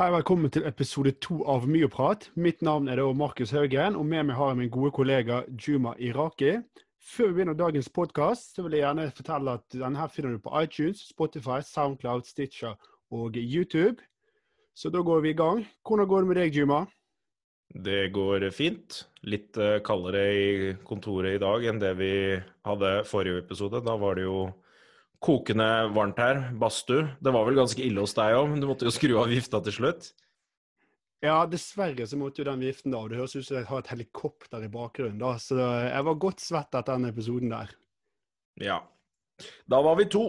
Hei, velkommen til episode to av Myoprat. Mitt navn er da Markus Haugen, og med meg har jeg min gode kollega Juma Iraki. Før vi begynner dagens podkast, vil jeg gjerne fortelle at denne her finner du på iTunes, Spotify, Soundcloud, Stitcher og YouTube. Så da går vi i gang. Hvordan går det med deg, Juma? Det går fint. Litt eh, kaldere i kontoret i dag enn det vi hadde forrige episode. Da var det jo kokende varmt her. Badstue. Det var vel ganske ille hos deg òg, men du måtte jo skru av vifta til slutt. Ja, dessverre så måtte jo den viften av. Det høres ut som jeg har et helikopter i bakgrunnen. da, Så jeg var godt svett etter den episoden der. Ja. Da var vi to,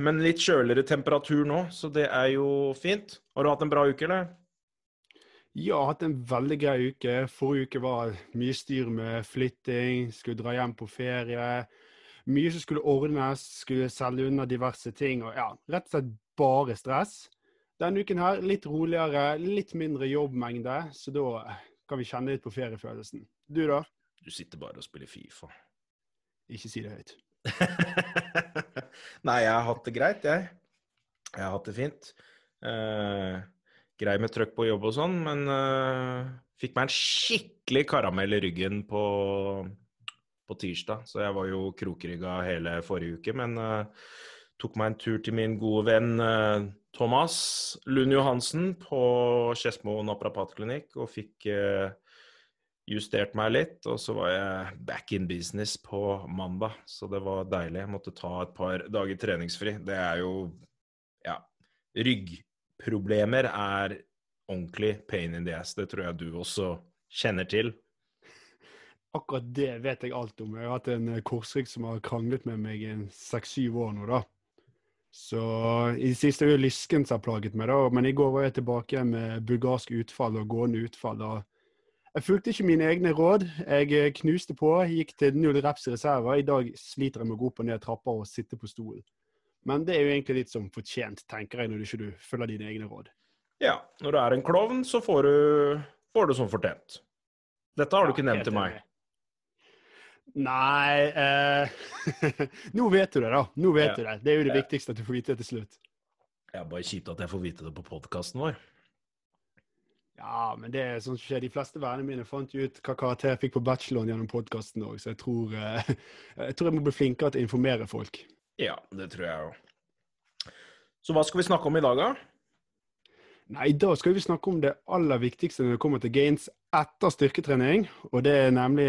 men litt kjøligere temperatur nå, så det er jo fint. Har du hatt en bra uke, eller? Ja, jeg har hatt en veldig grei uke. Forrige uke var mye styr med flytting, skulle dra hjem på ferie. Mye som skulle ordnes, skulle selge unna diverse ting. og ja, Rett og slett bare stress. Denne uken her litt roligere, litt mindre jobbmengde, så da kan vi kjenne litt på feriefølelsen. Du da? Du sitter bare og spiller Fifa. Ikke si det høyt. Nei, jeg har hatt det greit, jeg. Jeg har hatt det fint. Uh, grei med trøkk på jobb og sånn, men uh, fikk meg en skikkelig karamell i ryggen på, på tirsdag. Så jeg var jo krokrygga hele forrige uke, men uh, tok meg en tur til min gode venn uh, Thomas Lund Johansen på Skedsmo naprapatklinikk og fikk uh, justert meg litt, og så var jeg back in business på mandag. Så det var deilig. Jeg måtte ta et par dager treningsfri. Det er jo Ja. Ryggproblemer er ordentlig pain in the ass. Det tror jeg du også kjenner til. Akkurat det vet jeg alt om. Jeg har hatt en korsrygg som har kranglet med meg i seks-syv år nå, da. Så i det siste er det lysken som har plaget meg, da. Men i går var jeg tilbake med bulgarsk utfall og gående utfall. da. jeg fulgte ikke mine egne råd. Jeg knuste på, gikk til null reps i reserver. I dag sliter jeg med å gå opp og ned trapper og sitte på stolen. Men det er jo egentlig litt som fortjent, tenker jeg, når du ikke følger dine egne råd. Ja, når du er en klovn, så får du, får du som fortjent. Dette har du ikke nevnt til meg. Nei eh, Nå vet du det, da. Nå vet Ja. du det. Det er jo det viktigste at du får vite det til slutt. Det er bare kjipt at jeg får vite det på podkasten vår. Ja, men det er sånn som skjer. De fleste vennene mine fant jo ut hva karakter jeg fikk på bacheloren gjennom podkasten òg, så jeg tror, eh, jeg tror jeg må bli flinkere til å informere folk. Ja, det tror jeg òg. Så hva skal vi snakke om i dag, da? Nei, I dag skal vi snakke om det aller viktigste når det kommer til gains etter styrketrening, og det er nemlig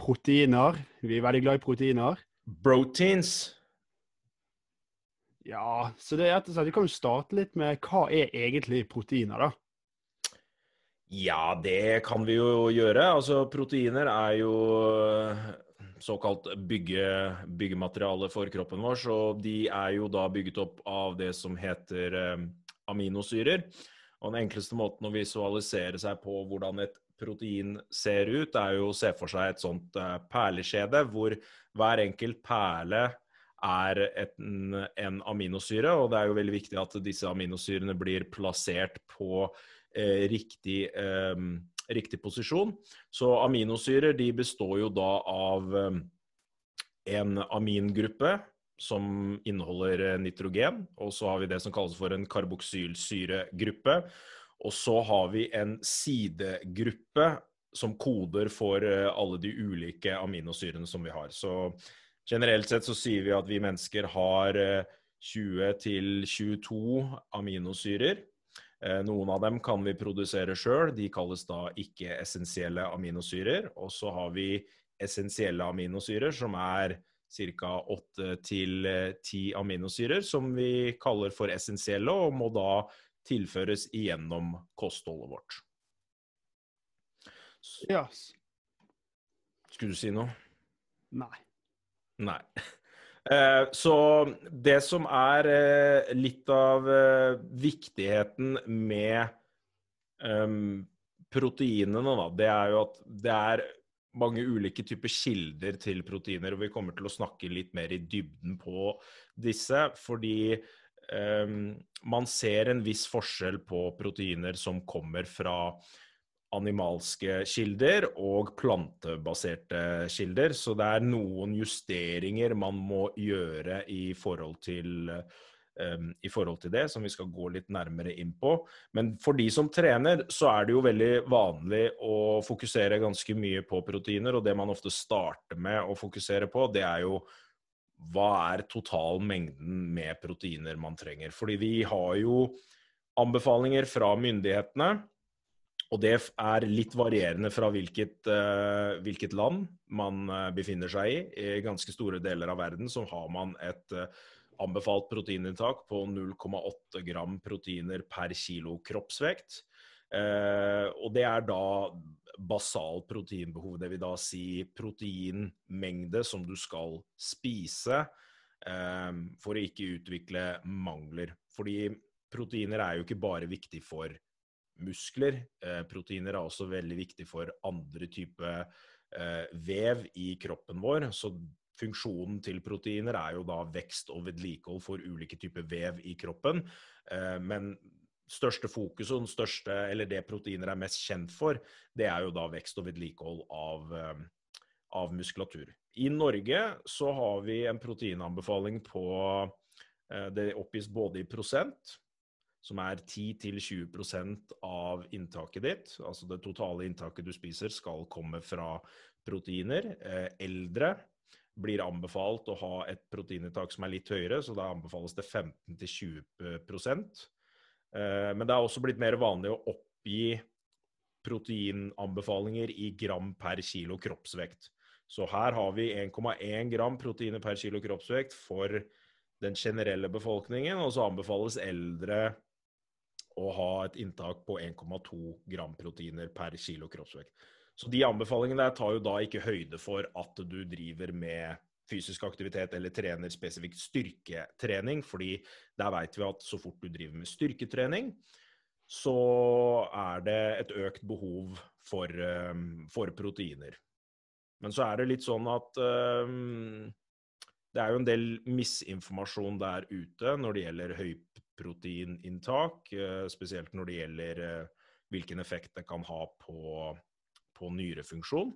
proteiner. Vi er veldig glad i proteiner. Proteins. Ja, så det er rett og slett, Vi kan jo starte litt med hva er egentlig proteiner, da? Ja, det kan vi jo gjøre. Altså, proteiner er jo øh, såkalt bygge, byggemateriale for kroppen vår, så de er jo da bygget opp av det som heter eh, aminosyrer. Og den enkleste måten å visualisere seg på hvordan et protein ser ut, er jo å se for seg et sånt perleskjede, hvor hver enkelt perle er en, en aminosyre, og det er jo veldig viktig at disse aminosyrene blir plassert på eh, riktig, eh, riktig posisjon. Så aminosyrer de består jo da av eh, en amingruppe som inneholder eh, nitrogen, og så har vi det som kalles for en karboksylsyregruppe. Og så har vi en sidegruppe som koder for eh, alle de ulike aminosyrene som vi har. Så generelt sett så sier vi at vi mennesker har eh, 20 til 22 aminosyrer. Eh, Noen av dem kan vi produsere sjøl, de kalles da ikke-essensielle aminosyrer. Og så har vi essensielle aminosyrer, som er ca. 8-10 aminosyrer, som vi kaller for essensielle, og må da tilføres igjennom kostholdet vårt. Ja. Skulle du si noe? Nei. Nei. Eh, Så det som er eh, litt av eh, viktigheten med proteinene, da, det er jo at det er mange ulike typer kilder til proteiner, og vi kommer til å snakke litt mer i dybden på disse, fordi man ser en viss forskjell på proteiner som kommer fra animalske kilder og plantebaserte kilder. Så det er noen justeringer man må gjøre i forhold til um, i forhold til det, som vi skal gå litt nærmere inn på. Men for de som trener, så er det jo veldig vanlig å fokusere ganske mye på proteiner. Og det man ofte starter med å fokusere på, det er jo hva er totalmengden med proteiner man trenger. Fordi vi har jo anbefalinger fra myndighetene og det er litt varierende fra hvilket, uh, hvilket land man uh, befinner seg i. I ganske store deler av verden så har man et uh, anbefalt proteininntak på 0,8 gram proteiner per kilo kroppsvekt. Og det er da basalt proteinbehov. Det vil da si proteinmengde som du skal spise for å ikke utvikle mangler. Fordi proteiner er jo ikke bare viktig for muskler. Eh, proteiner er også veldig viktig for andre typer eh, vev i kroppen vår. Så funksjonen til proteiner er jo da vekst og vedlikehold for ulike typer vev i kroppen. Eh, men største fokus og største, eller det proteiner er mest kjent for, det er jo da vekst og vedlikehold av, av muskulatur. I Norge så har vi en proteinanbefaling på Det oppgis både i prosent, som er 10-20% av inntaket ditt. Altså det totale inntaket du spiser, skal komme fra proteiner. Eh, eldre blir anbefalt å ha et proteininntak som er litt høyere, så da anbefales det 15-20 eh, Men det er også blitt mer vanlig å oppgi proteinanbefalinger i gram per kilo kroppsvekt. Så her har vi 1,1 gram proteiner per kilo kroppsvekt for den generelle befolkningen, og så anbefales eldre å ha et inntak på 1,2 gram proteiner per kilo kroppsvekt. Så de anbefalingene der tar jo da ikke høyde for at du driver med fysisk aktivitet eller trener spesifikt styrketrening, fordi der vet vi at så fort du driver med styrketrening, så er det et økt behov for, um, for proteiner. Men så er det litt sånn at um, det er jo en del misinformasjon der ute når det gjelder høy proteininntak, eh, spesielt når det gjelder eh, hvilken effekt det kan ha på, på nyrefunksjon.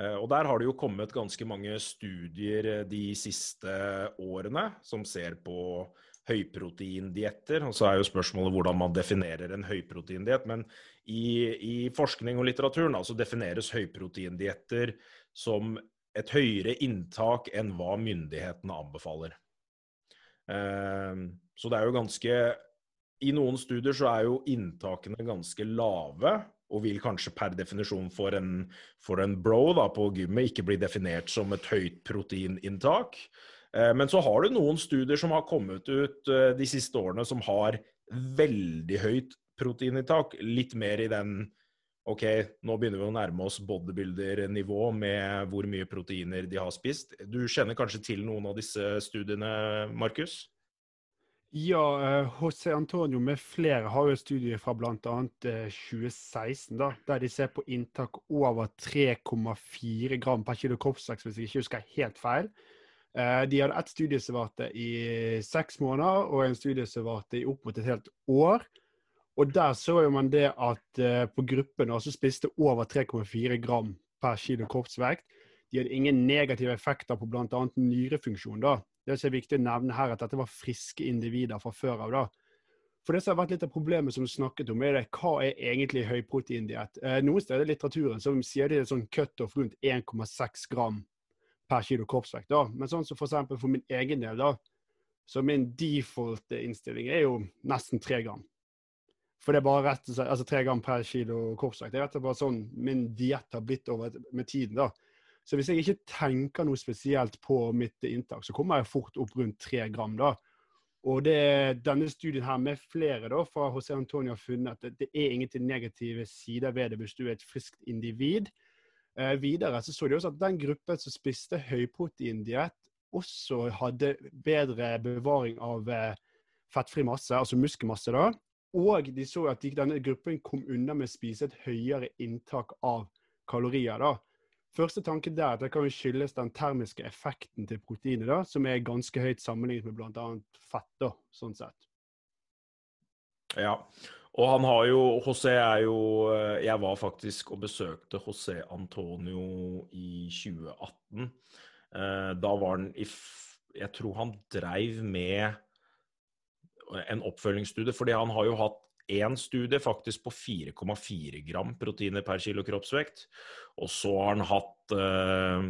Eh, og Der har det jo kommet ganske mange studier de siste årene som ser på høyproteindietter. Og så er jo spørsmålet hvordan man definerer en høyproteindiett. Men i, i, forskning og litteraturen så defineres høyproteindietter som et høyere inntak enn hva myndighetene anbefaler. Ehm, så det er jo ganske I noen studier så er jo inntakene ganske lave, og vil kanskje per definisjon for en, for en bro da, på gymmet ikke bli definert som et høyt proteininntak. Ehm, men så har du noen studier som har kommet ut eh, de siste årene som har veldig høyt proteininntak. Litt mer i den OK, nå begynner vi å nærme oss bodybuilder-nivå med hvor mye proteiner de har spist. Du kjenner kanskje til noen av disse studiene, Markus? Ja, José eh, Antonio med flere har jo studier fra bl.a. 2016, da, der de ser på inntak over 3,4 gram per kilo kroppsvekt, hvis jeg ikke husker helt feil. Eh, de hadde ett studie som varte i seks måneder, og en studie som varte i opp mot et helt år. Og der så jo man det at på gruppen som spiste over 3,4 gram per kilo kroppsvekt, de hadde ingen negative effekter på bl.a. nyrefunksjon. da. Det er viktig å nevne her, at dette var friske individer fra før av. da. For det som har vært litt av problemet som du snakket om, er det, hva er egentlig høyproteindiett? Eh, noen steder i litteraturen som sier det er sånn cutoff rundt 1,6 gram per kilo kroppsvekt. da. Men sånn som for eksempel for min egen del, da, så min default-innstilling er jo nesten 3 gram. For det er bare rett og slett, altså tre gram per kilo kroppsvekt. Det er rett og slett sånn min diett har blitt over med tiden. da. Så hvis jeg ikke tenker noe spesielt på mitt inntak, så kommer jeg fort opp rundt tre gram. da. Og det, denne studien her med flere da, fra José Antonio har funnet at det, er ingenting negative sider ved det hvis du er et friskt individ. Eh, videre så så de også at den gruppen som spiste høyproteindiett, også hadde bedre bevaring av eh, fettfri masse, altså muskelmasse. da, og de så at de, denne gruppen kom unna med å spise et høyere inntak av kalorier. da. Første tanke der at det kan skyldes den termiske effekten til proteinet, da, som er ganske høyt sammenlignet med bl.a. fett. da, sånn sett. Ja, og han har jo José er jo eh, Jeg var faktisk og besøkte José Antonio i 2018. Eh, da var han i Jeg tror han dreiv med en oppfølgingsstudie, fordi han har jo hatt én studie faktisk på 4,4 gram proteiner per kilo kroppsvekt. Og så har han hatt eh,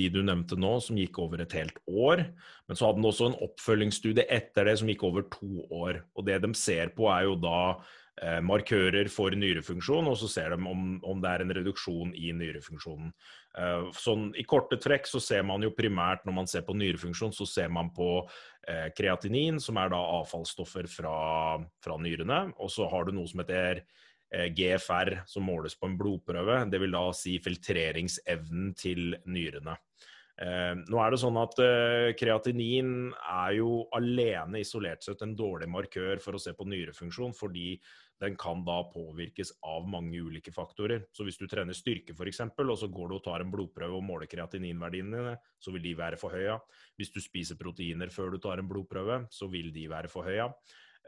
de du nevnte nå, som gikk over et helt år. Men så hadde han også en oppfølgingsstudie etter det som gikk over to år. Og det de ser på, er jo da eh, markører for nyrefunksjon, og så ser de om, om det er en reduksjon i nyrefunksjonen. Uh, sånn, I korte trekk så ser man jo primært når man ser på nyrefunksjon, så ser man på eh, kreatinin, som er da avfallsstoffer fra, fra nyrene. Og så har du noe som heter eh, GFR, som måles på en blodprøve. Det vil da si filtreringsevnen til nyrene. Nå er det sånn at Kreatinin er jo alene isolert sett en dårlig markør for å se på nyrefunksjon, fordi den kan da påvirkes av mange ulike faktorer. Så hvis du trener styrke f.eks., og så går du og tar en blodprøve og måler kreatininverdiene dine, så vil de være for høye. Hvis du spiser proteiner før du tar en blodprøve, så vil de være for høye.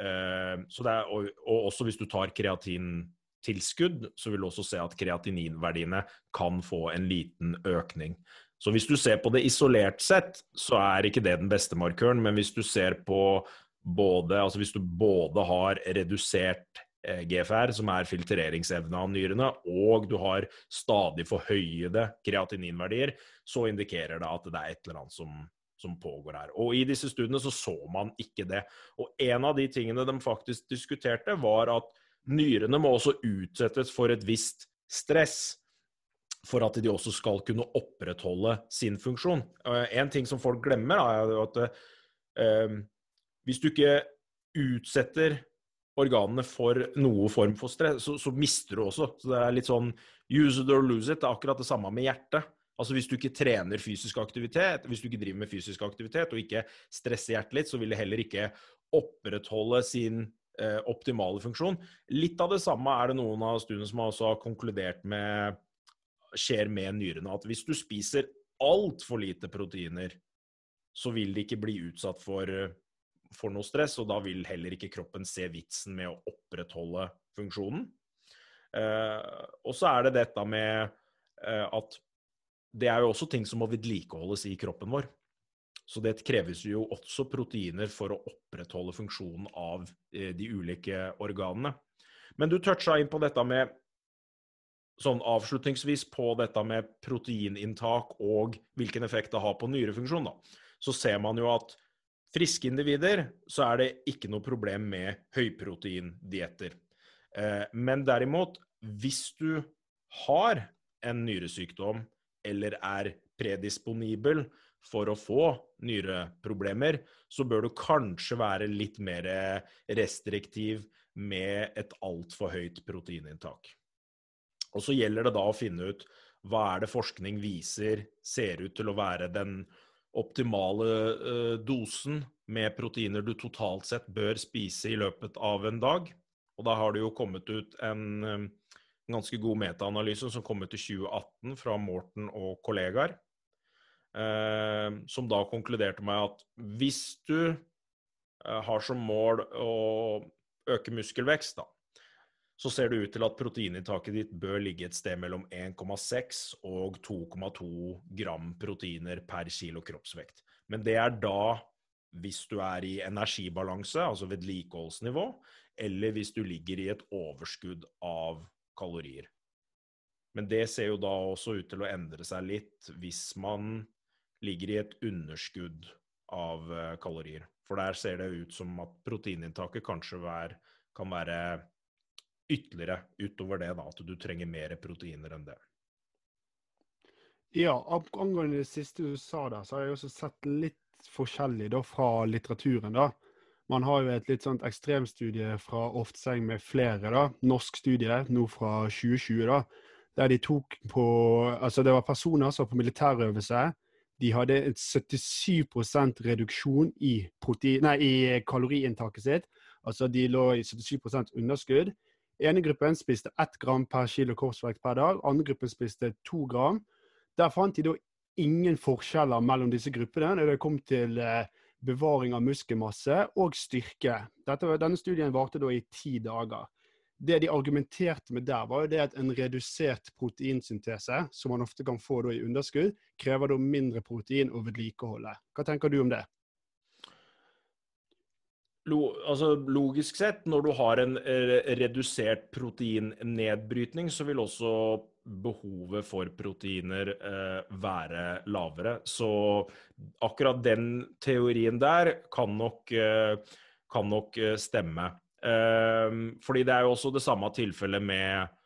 Eh, og, og, også hvis du tar kreatintilskudd, så vil du også se at kreatininverdiene kan få en liten økning. Så hvis du ser på det isolert sett, så er ikke det den beste markøren. Men hvis du ser på både, altså hvis du både har redusert GFR, som er filtreringsevne av nyrene, og du har stadig forhøyede kreatininverdier, så indikerer det at det er et eller annet som, som pågår her. Og I disse studiene så, så man ikke det. Og En av de tingene de faktisk diskuterte, var at nyrene må også utsettes for et visst stress for at de også skal kunne opprettholde sin funksjon. Eh, en ting som folk glemmer, er at uh, hvis du ikke utsetter organene for noe form for stress, så, så, mister du også. Så det er litt sånn use it or lose it. Det er akkurat det samme med hjertet. Altså Hvis du ikke trener fysisk aktivitet, hvis du ikke driver med fysisk aktivitet og ikke stresser hjertet litt, så vil det heller ikke opprettholde sin eh, optimale funksjon. Litt av det samme er det noen av studiene som også har konkludert med skjer med nyrene. At hvis du spiser altfor lite proteiner, så vil de ikke bli utsatt for får noe stress, og da vil heller ikke kroppen se vitsen med å opprettholde funksjonen. Eh, og så er det dette med eh, at det er jo også ting som må vedlikeholdes i kroppen vår. Så det kreves jo også proteiner for å opprettholde funksjonen av eh, de ulike organene. Men du toucha inn på dette med sånn avslutningsvis på dette med proteininntak og hvilken effekt det har på nyrefunksjon, da. Så ser man jo at friske individer så er det ikke noe problem med høyproteindietter. Eh, men derimot, hvis du har en nyresykdom eller er predisponibel for å få nyreproblemer, så bør du kanskje være litt mer restriktiv med et altfor høyt proteininntak. Og så gjelder det da å finne ut hva er det forskning viser ser ut til å være den optimale uh, dosen med proteiner du totalt sett bør spise i løpet av en dag. Og da har det jo kommet ut en um, ganske god metaanalyse som kom ut i 2018 fra Morten og kollegaer. Uh, som da konkluderte med at hvis du har som mål å øke muskelvekst, da, så ser det ut til at proteininntaket ditt bør ligge et sted mellom 1,6 og 2,2 gram proteiner per kilo kroppsvekt. Men det er da hvis du er i energibalanse, altså vedlikeholdsnivå, eller hvis du ligger i et overskudd av kalorier. Men det ser jo da også ut til å endre seg litt hvis man ligger i et underskudd av eh, kalorier. For der ser det ut som at proteininntaket kanskje kan være ytterligere utover det, da, at du trenger mer proteiner enn det. Ja, angående det siste du sa der, så har jeg også sett litt forskjellig da fra litteraturen. da. Man har jo et litt sånt ekstremstudie fra Ofteseng med flere, da. Norsk studie nå fra 2020, da. Der de tok på Altså, det var personer som var på militærøvelse. De hadde et 77 reduksjon i, protein, nei, i kaloriinntaket sitt. Altså de lå i 77% underskudd ene gruppen spiste ett gram per kilo korsvekt per dag. Andre gruppen spiste to gram. Der fant de da ingen forskjeller mellom disse gruppene når det kom til eh, bevaring av muskelmasse og styrke. Dette, denne studien varte da i ti dager. det de argumenterte med der, var jo det at en redusert proteinsyntese, som man ofte kan få i underskudd, krever da mindre protein å vedlikeholde. Hva tenker du om det? Lo, altså, logisk sett, når du har en eh, redusert proteinnedbrytning, så vil også behovet for proteiner eh, være lavere. Så akkurat den teorien der kan nok, eh, kan nok eh, stemme. Eh, fordi det er jo også det samme tilfellet med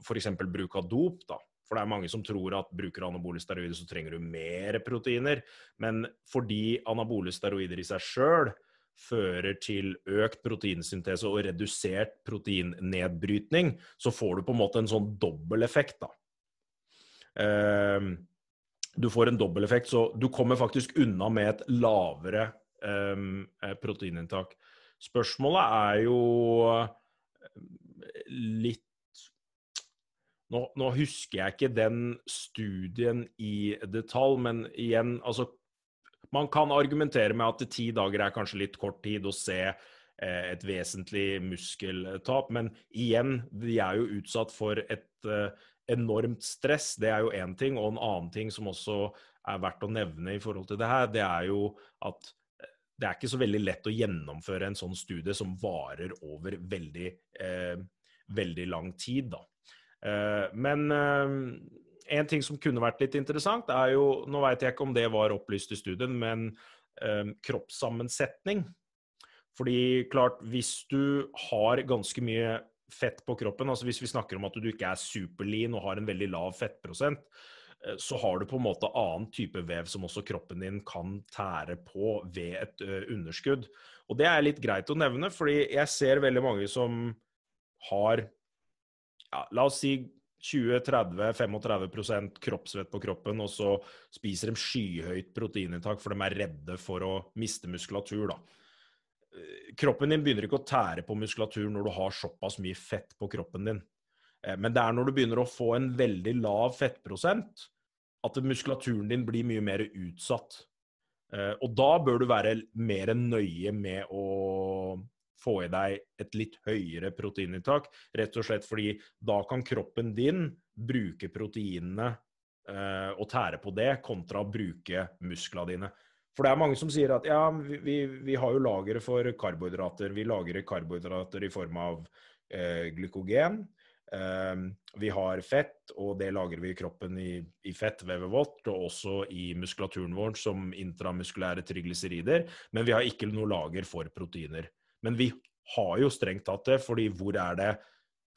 f.eks. bruk av dop. da. For det er mange som tror at bruker du anabole steroider, så trenger du mer proteiner. Men fordi anabole steroider i seg sjøl fører til økt proteinsyntese og redusert proteinnedbrytning, så får du på en måte en sånn dobbeleffekt, da. Um, du får en dobbeleffekt, så du kommer faktisk unna med et lavere um, proteininntak. Spørsmålet er jo eh, litt nå, nå, husker jeg ikke den studien i detalj, men igjen, altså Man kan argumentere med at ti dager er kanskje litt kort tid å se eh, et vesentlig muskeltap, men igjen, de er jo utsatt for et eh, enormt stress. Det er jo én ting. Og en annen ting som også er verdt å nevne i forhold til det her, det er jo at det er ikke så veldig lett å gjennomføre en sånn studie som varer over veldig, eh, veldig lang tid. Da. Eh, men eh, en ting som kunne vært litt interessant, er jo Nå vet jeg ikke om det var opplyst i studien, men eh, kroppssammensetning. Fordi klart, hvis du har ganske mye fett på kroppen, altså hvis vi snakker om at du ikke er superlean og har en veldig lav fettprosent, Eh, så har du på en måte annen type vev som også kroppen din kan tære på ved et underskudd. Og det er litt greit å nevne, fordi jeg ser veldig mange som har ja, La oss si 20-30-35% kroppsvett på kroppen, og så spiser de skyhøyt proteininntak for de er redde for å miste muskulatur. da. Eh, kroppen din begynner ikke å tære på muskulatur når du har såpass mye fett på kroppen din. Eh, men det er når du begynner å få en veldig lav fettprosent, at muskulaturen din blir mye mer utsatt. Eh, og da bør du være mer nøye med å få i deg et litt høyere proteininntak. Rett og slett fordi da kan kroppen din bruke proteinene eh, og tære på det, kontra å bruke musklene dine. For det er mange som sier at ja, vi, vi, har jo lagre for karbohydrater. Vi lagrer karbohydrater i form av eh, glykogen. Eh, vi har fett, og det lagrer vi i kroppen i, i fettvevet vårt, og også i muskulaturen vår som intramuskulære triglycerider. Men vi har ikke noe lager for proteiner. Men vi har jo strengt tatt det, fordi hvor er det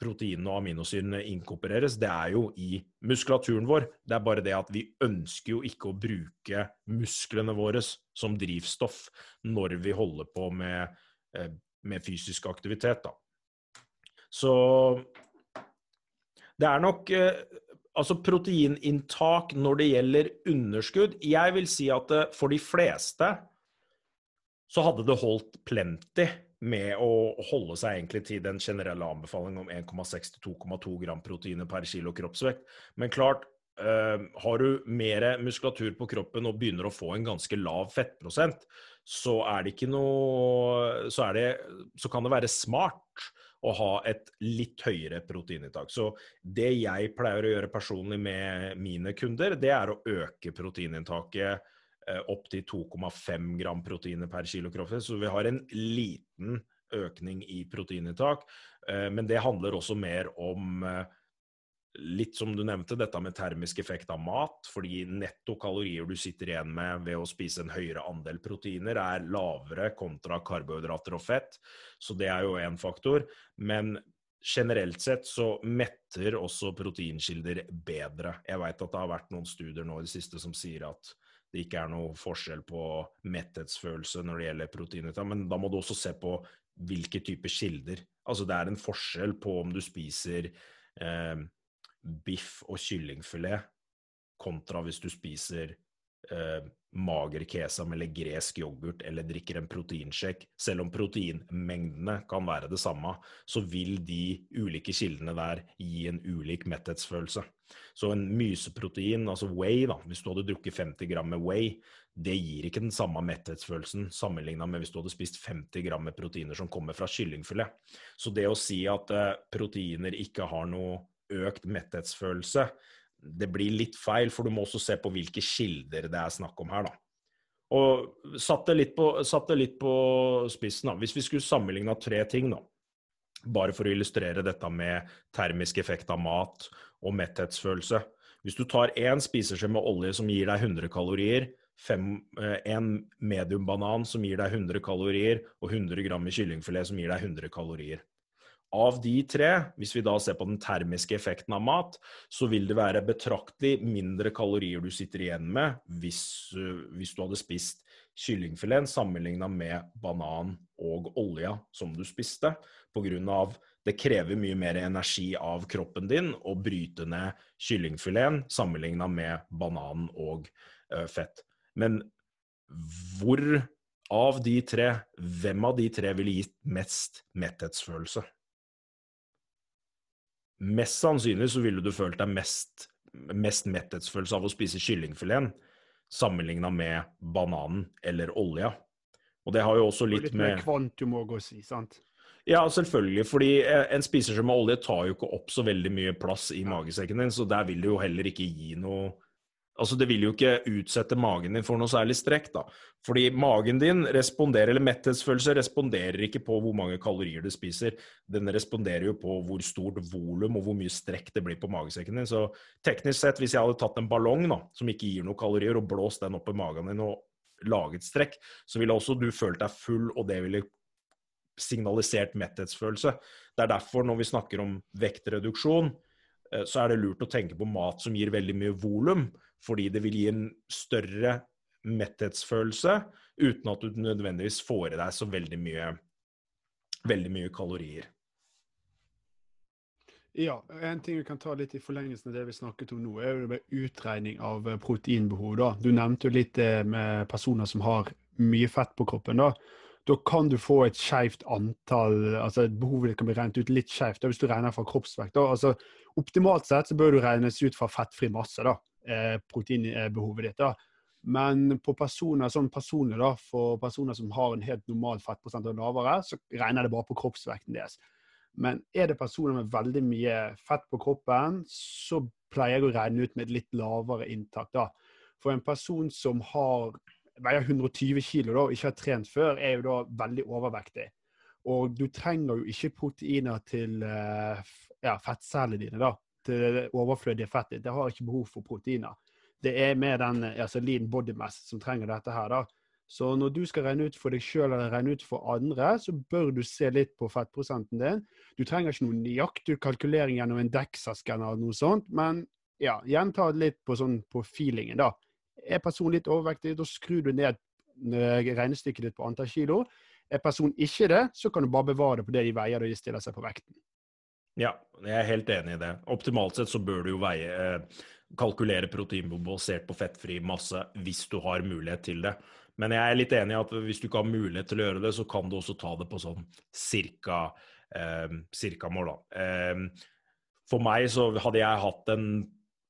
proteinene og aminosyrene inkorporeres? Det er jo i muskulaturen vår. Det er bare det at vi ønsker jo ikke å bruke musklene våre som drivstoff når vi holder på med, eh, med fysisk aktivitet, da. Så det er nok eh, altså proteininntak når det gjelder underskudd. Jeg vil si at eh, for de fleste så hadde det holdt plenty med å holde seg egentlig til den generelle anbefalingen om 1,6-2,2 gram proteiner per kilo kroppsvekt. Men klart, uh, har du mer muskulatur på kroppen og begynner å få en ganske lav fettprosent, så er det ikke noe Så, det, så kan det være smart å ha et litt høyere proteininntak. Så det jeg pleier å gjøre personlig med mine kunder, det er å øke proteininntaket opp til 2,5 gram proteiner per kilo kroppsvekt. Så vi har en liten økning i proteininntak. Eh, men det handler også mer om eh, litt som du nevnte, dette med termisk effekt av mat. Fordi netto kalorier du sitter igjen med ved å spise en høyere andel proteiner, er lavere kontra karbohydrater og fett. Så det er jo én faktor. Men generelt sett så metter også proteinkilder bedre. Jeg veit at det har vært noen studier nå i det siste som sier at det ikke er noe forskjell på metthetsfølelse når det gjelder proteinet. men da må du også se på hvilke typer kilder. Altså det er en forskjell på om du spiser eh, biff og kyllingfilet kontra hvis du spiser eh, mager kesam eller gresk yoghurt eller drikker en proteinshake, selv om proteinmengdene kan være det samme, så vil de ulike kildene der gi en ulik metthetsfølelse. Så en myseprotein, altså whey, da, hvis du hadde drukket 50 gram med whey, det gir ikke den samme metthetsfølelsen sammenligna med hvis du hadde spist 50 gram med proteiner som kommer fra kyllingfilet. Så det å si at eh, proteiner ikke har noe økt metthetsfølelse, det blir litt feil, for du må også se på hvilke kilder det er snakk om her, da. Og satt det litt på, det litt på spissen, da. Hvis vi skulle sammenligna tre ting, da. Bare for å illustrere dette med termisk effekt av mat og metthetsfølelse. Hvis du tar én spiseskje med olje som gir deg 100 kalorier, fem, eh, en medium banan som gir deg 100 kalorier, og 100 gram kyllingfilet som gir deg 100 kalorier. Av de tre, hvis vi da ser på den termiske effekten av mat, så vil det være betraktelig mindre kalorier du sitter igjen med hvis, eh, hvis du hadde spist kyllingfileten sammenligna med banan og olja som du spiste, pga. det krever mye mer energi av kroppen din å bryte ned kyllingfileten sammenligna med banan og ø, fett. Men hvor av de tre, hvem av de tre ville gitt mest metthetsfølelse? Mest sannsynlig så ville du følt deg mest, mest metthetsfølelse av å spise kyllingfileten sammenligna med bananen eller olja. Og det har jo også litt, litt med Litt kvantum òg si, sant? Ja, selvfølgelig. Fordi en en spiseskje med olje tar jo ikke opp så veldig mye plass i magesekken din, så der vil det jo heller ikke gi noe Altså, det vil jo ikke utsette magen din for noe særlig strekk, da. Fordi magen din responderer, eller metthetsfølelse responderer ikke på hvor mange kalorier du spiser. Den responderer jo på hvor stort volum og hvor mye strekk det blir på magesekken din. Så teknisk sett, hvis jeg hadde tatt en ballong da, som ikke gir noen kalorier, og blåst den opp i magen din og laget strekk, så ville også du følt deg full, og det ville signalisert metthetsfølelse. Det er derfor, når vi snakker om vektreduksjon, så er det lurt å tenke på mat som gir veldig mye volum fordi det vil gi en større metthetsfølelse uten at du nødvendigvis får i deg så veldig mye, veldig mye kalorier. Ja, en ting vi kan ta litt i forlengelsen av det vi snakket om nå, er jo utregning av eh, proteinbehov. da. Du nevnte jo litt det med personer som har mye fett på kroppen. Da Da kan du få et skjevt antall altså Behovet kan bli regnet ut litt skjevt hvis du regner fra kroppsvekt. da. Altså, Optimalt sett så bør du regnes ut fra fettfri masse. da eh, proteinbehovet ditt. da. Men på personer sånn personlig da, for personer som har en helt normal fettprosent og lavere, så regner det bare på kroppsvekten deres. Men er det personer med veldig mye fett på kroppen, så pleier jeg å regne ut med et litt lavere inntak. da. For en person som har, veier 120 kg og ikke har trent før, er jo da veldig overvektig. Og du trenger jo ikke proteiner til eh, ja, fettcellene dine. da det overflødige fettet. Det har ikke behov for proteiner. Det er med den altså lean body mass som trenger dette her. da. Så når du skal regne ut for deg sjøl eller regne ut for andre, så bør du se litt på fettprosenten din. Du trenger ikke noen nøyaktig kalkulering gjennom en DEXA-skanner eller noe sånt, men ja, gjenta litt på, sånn, på feelingen, da. Er personen litt overvektig, da skrur du ned eh, regnestykket ditt på antall kilo. Er personen ikke det, så kan du bare bevare det på det de veier da de stiller seg på vekten. Ja, jeg er helt enig i det. Optimalt sett så bør du jo veie eh, kalkulere proteinbombe basert på fettfri masse hvis du har mulighet til det. Men jeg er litt enig i at hvis du ikke har mulighet til å gjøre det, så kan du også ta det på sånn cirka, eh, cirka mål, da. Eh, for meg så hadde jeg hatt en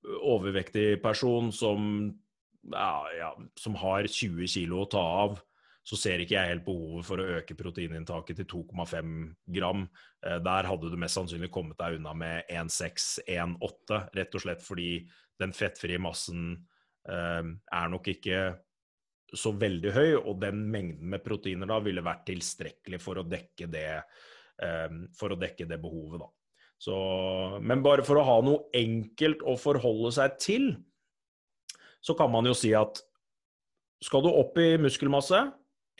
overvektig person som, ja, ja, som har 20 kg å ta av så ser ikke jeg helt behovet for å øke proteininntaket til 2,5 gram. Eh, der hadde du mest sannsynlig kommet deg unna med 1,6-1,8, rett og slett fordi den fettfrie massen eh, er nok ikke så veldig høy, og den mengden med proteiner da ville vært tilstrekkelig for å dekke det, eh, for å dekke det behovet, da. Så, men bare for å ha noe enkelt å forholde seg til, så kan man jo si at skal du opp i muskelmasse,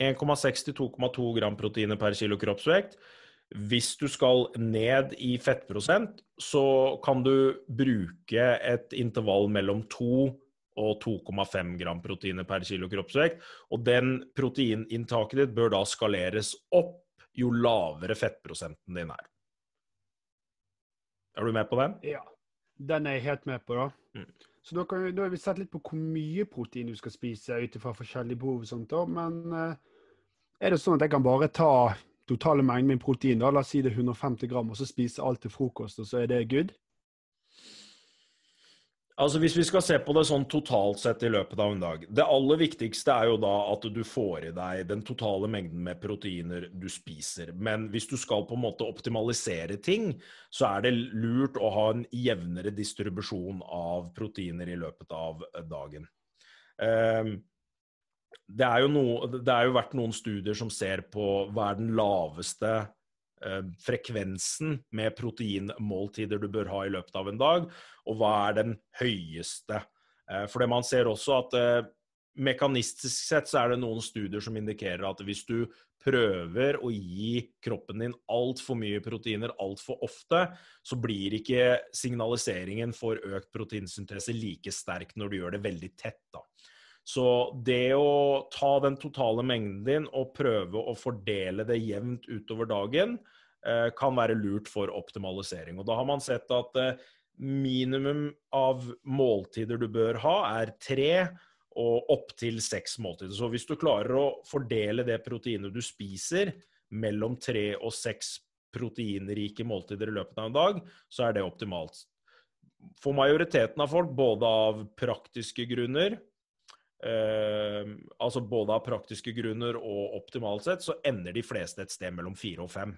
1,6 til 2,2 gram proteiner per kilo kroppsvekt. Hvis du skal ned i fettprosent, så kan du bruke et intervall mellom 2 og 2,5 gram proteiner per kilo kroppsvekt. Og den proteininntaket ditt bør da skaleres opp jo lavere fettprosenten din er. Er du med på den? Ja, den er jeg helt med på, da. Mm. Så da, kan, da har vi sett litt på hvor mye protein du skal spise ut ifra forskjellige behov. og sånt da. Men eh, er det sånn at jeg kan bare ta totale mengden min protein, da, la oss si det er 150 gram, og så spise alt til frokost, og så er det good? Altså Hvis vi skal se på det sånn totalt sett i løpet av en dag Det aller viktigste er jo da at du får i deg den totale mengden med proteiner du spiser. Men hvis du skal på en måte optimalisere ting, så er det lurt å ha en jevnere distribusjon av proteiner i løpet av dagen. Um, det, er noe, det er jo vært noen studier som ser på hva er den laveste Eh, frekvensen med proteinmåltider du bør ha i løpet av en dag, og hva er den høyeste. Eh, for det man ser også at eh, mekanistisk sett så er det noen studier som indikerer at hvis du prøver å gi kroppen din altfor mye proteiner altfor ofte, så blir ikke signaliseringen for økt proteinsyntese like sterk når du gjør det veldig tett. da. Så det å ta den totale mengden din og prøve å fordele det jevnt utover dagen, eh, kan være lurt for optimalisering. Og da har man sett at eh, minimum av måltider du bør ha, er tre og opptil seks måltider. Så hvis du klarer å fordele det proteinet du spiser, mellom tre og seks proteinrike måltider i løpet av en dag, så er det optimalt. For majoriteten av folk, både av praktiske grunner, altså både av praktiske grunner og optimalt sett, så ender de fleste et sted mellom fire og fem.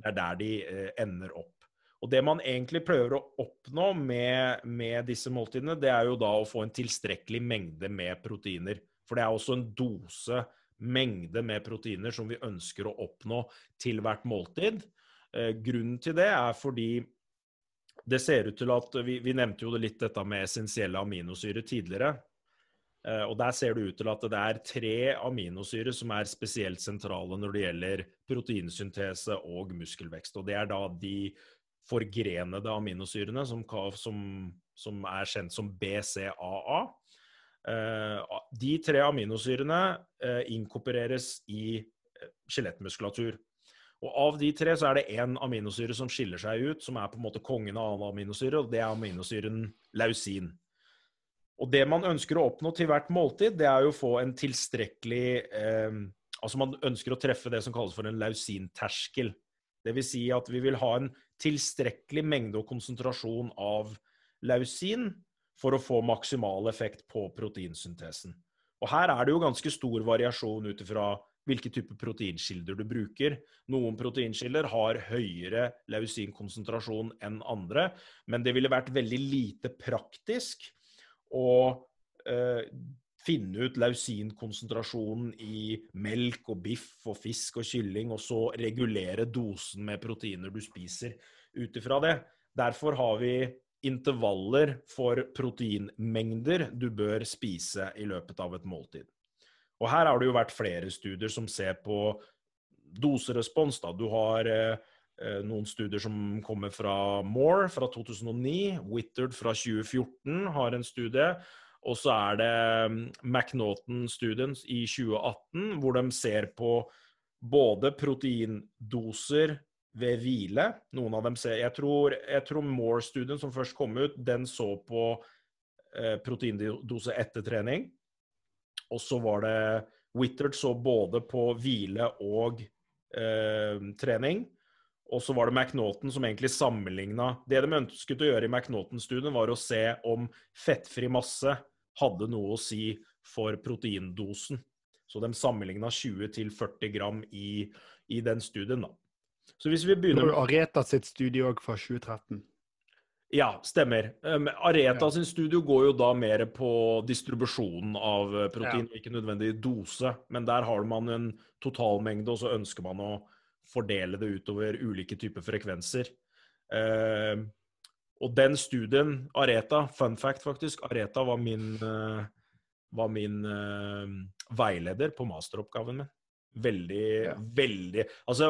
Det er der de uh, ender opp. Og det man egentlig prøver å oppnå med, med, disse måltidene, det er jo da å få en tilstrekkelig mengde med proteiner. For det er også en dose, mengde med proteiner, som vi ønsker å oppnå til hvert måltid. Uh, grunnen til det er fordi det ser ut til at Vi, vi nevnte jo litt dette med essensielle aminosyrer tidligere. Eh, og Der ser det ut til at det er tre aminosyrer som er spesielt sentrale når det gjelder proteinsyntese og muskelvekst. Og Det er da de forgrenede aminosyrene som, som, som er kjent som BCAA. Eh, de tre aminosyrene eh, inkorporeres i skjelettmuskulatur. Og Av de tre så er det én aminosyre som skiller seg ut, som er på en måte kongen av alle aminosyrer, og det er aminosyren lausin. Og det man ønsker å oppnå til hvert måltid, det er jo å få en tilstrekkelig eh, Altså man ønsker å treffe det som kalles for en lausinterskel. Dvs. Si at vi vil ha en tilstrekkelig mengde og konsentrasjon av lausin for å få maksimal effekt på proteinsyntesen. Og her er det jo ganske stor variasjon ut ifra hvilke typer proteinkilder du bruker. Noen proteinkilder har høyere lausinkonsentrasjon enn andre, men det ville vært veldig lite praktisk å eh, finne ut lausinkonsentrasjonen i melk og biff og fisk og kylling, og så regulere dosen med proteiner du spiser ut ifra det. Derfor har vi intervaller for proteinmengder du bør spise i løpet av et måltid. Og Her har det jo vært flere studier som ser på doserespons. Da. Du har Eh, noen studier som kommer fra Moore fra 2009. Wittard fra 2014 har en studie. Og så er det mm, McNaughton-studien i 2018, hvor de ser på både proteindoser ved hvile. Noen av dem ser Jeg tror, tror Moore-studien som først kom ut, den så på eh, proteindose etter trening. Og så var det Wittard så både på hvile og eh, trening. Og så var det McNaughton som egentlig sammenligna Det de ønsket å gjøre i McNaughton-studien, var å se om fettfri masse hadde noe å si for proteindosen. Så de sammenligna 20 til 40 gram i, i, den studien, da. Så hvis vi begynner med Areta sitt studie òg fra 2013. Ja, stemmer. Um, Areta ja. sin studio går jo da mer på distribusjonen av protein, ja. ikke nødvendig dose. Men der har man en totalmengde, og så ønsker man å fordele det utover ulike typer frekvenser. Uh, og den studien, Areta, fun fact faktisk, Areta var min, uh, var min uh, veileder på masteroppgaven min. Veldig, ja. veldig Altså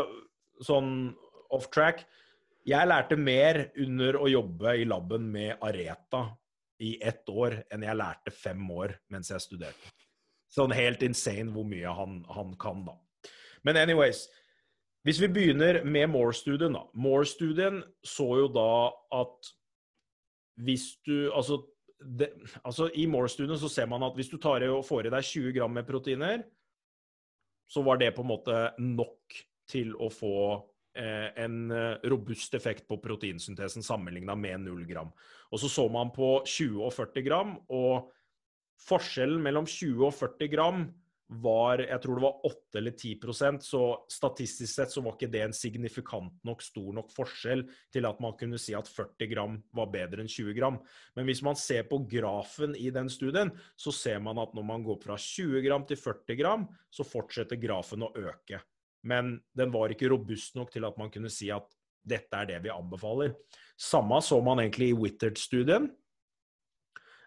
sånn off track. Jeg lærte mer under å jobbe i laben med Areta i ett år enn jeg lærte fem år mens jeg studerte. Sånn helt insane hvor mye han, han kan, da. Men anyways, hvis vi begynner med Moore-studien, da. Moore-studien så jo da at hvis du Altså, det, altså I Moore-studien så ser man at hvis du tar og får i deg 20 gram med proteiner, så var det på en måte nok til å få eh, en eh, robust effekt på proteinsyntesen sammenligna med 0 gram. Og så så man på 20 og 40 gram, og forskjellen mellom 20 og 40 gram var jeg tror det var 8 eller 10% så statistisk sett så var ikke det en signifikant nok stor nok forskjell til at man kunne si at 40 gram var bedre enn 20 gram. Men hvis man ser på grafen i den studien, så ser man at når man går fra 20 gram til 40 gram, så fortsetter grafen å øke. Men den var ikke robust nok til at man kunne si at dette er det vi anbefaler. Samme så man egentlig i Wittert-studien.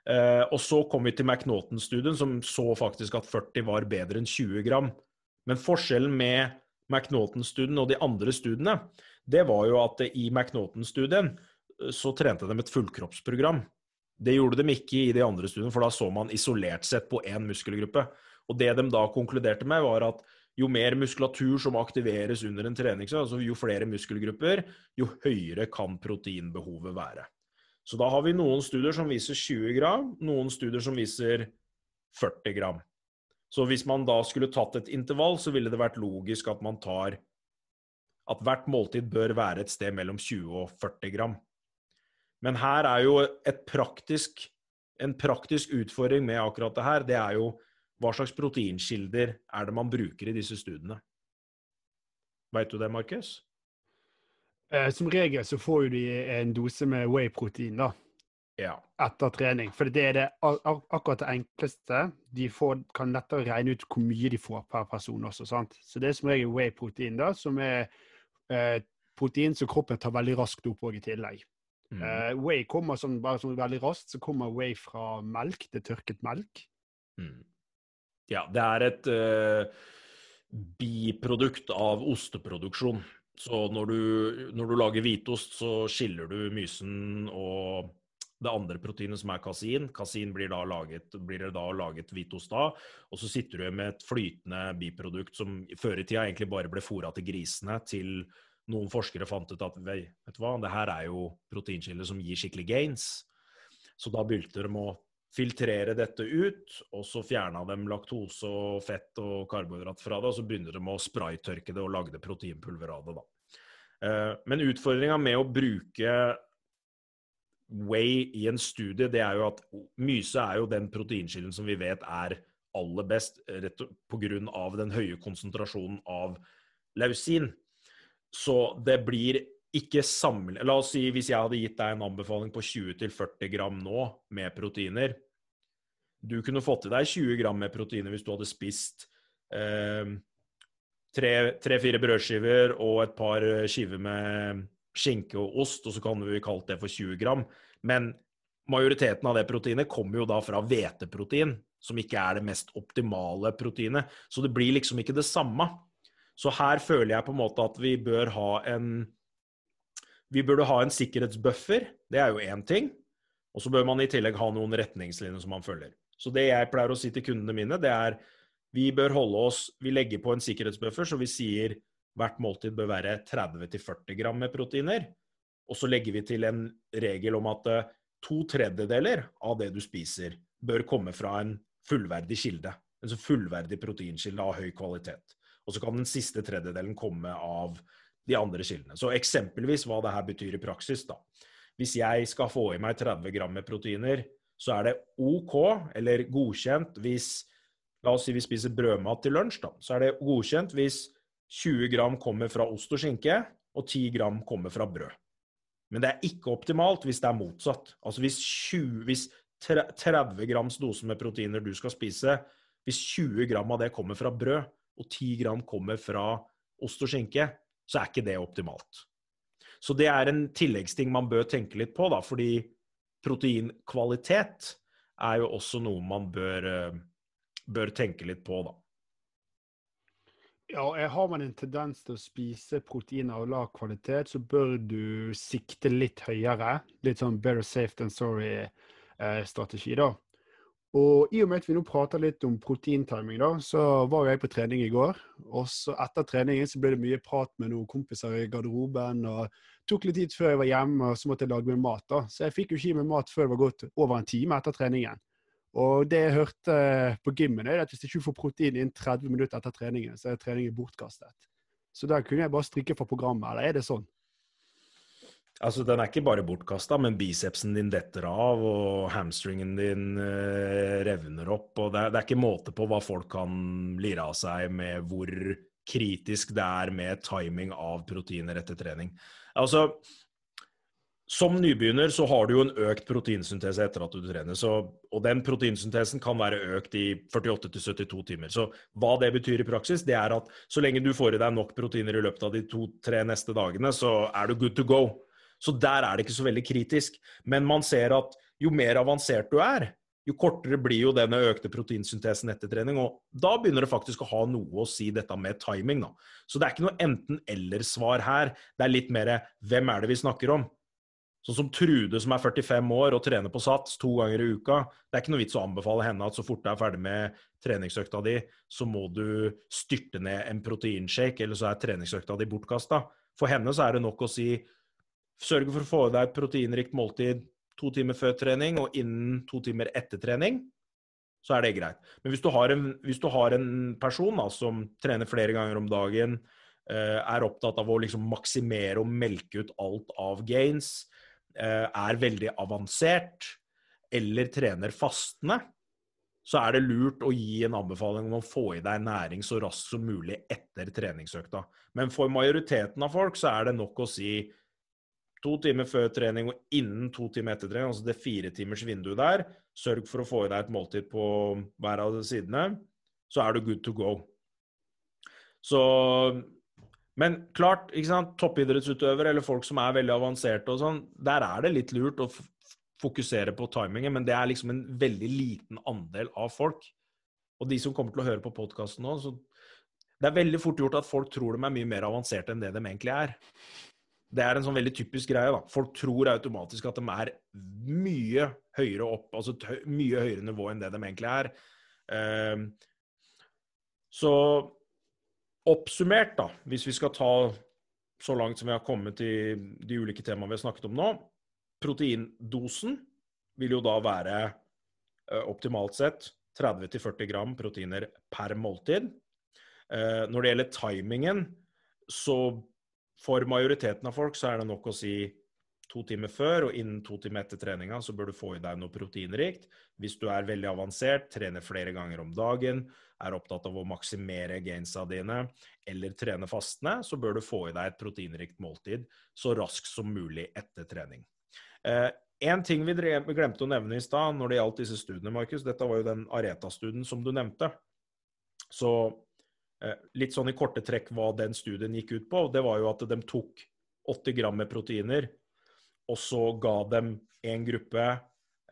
Eh, og så kom vi til McNaughton-studien, som så faktisk at 40 var bedre enn 20 gram. Men forskjellen med McNaughton-studien og de andre studiene, det var jo at i McNaughton-studien eh, så trente de et fullkroppsprogram. Det gjorde de ikke i de andre studiene, for da så man isolert sett på én muskelgruppe. Og det de da konkluderte med, var at jo mer muskulatur som aktiveres under en treningsøkt, altså jo flere muskelgrupper, jo høyere kan proteinbehovet være. Så da har vi noen studier som viser 20 gram, noen studier som viser 40 gram. Så hvis man da skulle tatt et intervall, så ville det vært logisk at man tar at hvert måltid bør være et sted mellom 20 og 40 gram. Men her er jo praktisk, en praktisk utfordring med akkurat det her, det er jo hva slags proteinkilder er det man bruker i disse studiene? Veit du det, Markus? Eh, som regel så får de en dose med whey-protein da, ja. etter trening. For det er det, akkurat det enkleste. De får, kan lettere regne ut hvor mye de får per person også. sant? Så det er som regel whey-protein, da, som er eh, protein som kroppen tar veldig raskt opp i tillegg. Mm. Eh, whey kommer sånn, bare sånn veldig raskt, så kommer whey fra melk. Det er tørket melk. Mm. Ja, det er et uh, biprodukt av osteproduksjon. Så når du, når du lager hvitost, så skiller du mysen og det andre proteinet som er kasein. Kasein blir, da laget, blir da laget hvitost av. Og så sitter du med et flytende biprodukt som før i tida egentlig bare ble fôra til grisene, til noen forskere fant ut at vet du hva, det her er jo proteinkilder som gir skikkelig gains. Så da begynte de å filtrere dette ut, og så fjerna de laktose og fett og karbohydrat fra det, og så begynner de å spraytørke det og lagde proteinpulver av det, da. Eh, men utfordringa med å bruke Way i en studie, det er jo at myse er jo den proteinkilden som vi vet er aller best pga. den høye konsentrasjonen av lausin. Så det blir ikke samle... La oss si hvis jeg hadde gitt deg en anbefaling på 20-40 gram nå med proteiner. Du kunne fått i deg 20 gram med proteiner hvis du hadde spist eh, tre-fire brødskiver og et par skiver med skinke og ost, og så kan vi kalt det for 20 gram. Men majoriteten av det proteinet kommer jo da fra hveteprotein, som ikke er det mest optimale proteinet. Så det blir liksom ikke det samme. Så her føler jeg på en måte at vi bør ha en vi burde ha en sikkerhetsbuffer, det er jo én ting. Og så bør man i tillegg ha noen retningslinjer som man følger. Så det jeg pleier å si til kundene mine, det er vi bør holde oss Vi legger på en sikkerhetsbuffer, så vi sier hvert måltid bør være 30-40 gram med proteiner. Og så legger vi til en regel om at eh, to tredjedeler av det du spiser, bør komme fra en fullverdig kilde. En fullverdig proteinkilde av høy kvalitet. Og så kan den siste tredjedelen komme av de andre kildene. Så eksempelvis hva det her betyr i praksis, da. Hvis jeg skal få i meg 30 gram med proteiner, så er det OK, eller godkjent, hvis La oss si vi spiser brødmat til lunsj, da. Så er det godkjent hvis 20 gram kommer fra ost og skinke, og 10 gram kommer fra brød. Men det er ikke optimalt hvis det er motsatt. Altså hvis, 20, hvis 30 grams dose med proteiner du skal spise, hvis 20 gram av det kommer fra brød, og 10 gram kommer fra ost og skinke, så er ikke det optimalt. Så det er en tilleggsting man bør tenke litt på, da, fordi proteinkvalitet er jo også noe man bør, eh, bør tenke litt på, da. Ja, har man en tendens til å spise proteiner av lav kvalitet, så bør du sikte litt høyere. Litt sånn better safe than sorry-strategi, eh, da. Og i og med at vi nå prater litt om proteintiming, da, så var jeg på trening i går. Og så etter treningen så ble det mye prat med noen kompiser i garderoben. og tok litt tid før jeg var hjemme, og så måtte jeg lage meg mat. da. Så jeg fikk jo ikke i meg mat før det var gått over en time etter treningen. Og det jeg hørte på gymmen, er at hvis du ikke får protein innen 30 minutter etter treningen, så er treningen bortkastet. Så der kunne jeg bare stryke fra programmet, eller er det sånn? Altså, Den er ikke bare bortkasta, men bicepsen din detter av, og hamstringen din eh, revner opp. og det er, det er, ikke måte på hva folk kan lire av seg med hvor kritisk det er med timing av proteiner etter trening. Altså, som nybegynner så har du jo en økt proteinsyntese etter at du trener. Så, og den proteinsyntesen kan være økt i 48-72 timer. Så hva det betyr i praksis, det er at så lenge du får i deg nok proteiner i løpet av de to-tre neste dagene, så er du good to go. Så der er det ikke så veldig kritisk. Men man ser at jo mer avansert du er, jo kortere blir jo denne økte proteinsyntesen etter trening. Og da begynner det faktisk å ha noe å si, dette med timing. Da. Så det er ikke noe enten-eller-svar her. Det er litt mer hvem er det vi snakker om? Sånn som Trude som er 45 år og trener på SATS to ganger i uka. Det er ikke noe vits å anbefale henne at så fort du er ferdig med treningsøkta di, så må du styrte ned en proteinshake, eller så er treningsøkta di bortkasta. For henne så er det nok å si Sørge for å få i deg et proteinrikt måltid to timer før trening og innen to timer etter trening. Så er det greit. Men hvis du har en, du har en person da, som trener flere ganger om dagen, eh, er opptatt av å liksom maksimere og melke ut alt av gains, eh, er veldig avansert, eller trener fastende, så er det lurt å gi en anbefaling om å få i deg næring så raskt som mulig etter treningsøkta. Men for majoriteten av folk så er det nok å si To timer før trening og innen to timer etter trening, altså det fire timers vinduet der, sørg for å få i deg et måltid på hver av sidene, så er du good to go. Så Men klart, ikke sant, toppidrettsutøvere eller folk som er veldig avanserte og sånn, der er det litt lurt å fokusere på timingen, men det er liksom en veldig liten andel av folk. Og de som kommer til å høre på podkasten nå, så det er veldig fort gjort at folk tror de er mye mer avanserte enn det de egentlig er. Det er en sånn veldig typisk greie. da. Folk tror automatisk at de er mye høyere opp, altså mye høyere nivå enn det de egentlig er. Uh, så oppsummert, da, hvis vi skal ta så langt som vi har kommet i de ulike temaene vi har snakket om nå Proteindosen vil jo da være uh, optimalt sett 30-40 gram proteiner per måltid. Uh, når det gjelder timingen, så for majoriteten av folk så er det nok å si to timer før og innen to timer etter treninga så bør du få i deg noe proteinrikt. Hvis du er veldig avansert, trener flere ganger om dagen, er opptatt av å maksimere gainsa dine eller trene fastende, så bør du få i deg et proteinrikt måltid så raskt som mulig etter trening. Eh, en ting vi glemte å nevne i stad når det gjaldt disse studiene, Markus, dette var jo den Areta-studien som du nevnte. Så litt sånn i korte trekk hva den studien gikk ut på. Det var jo at de tok 80 gram med proteiner, og så ga dem en gruppe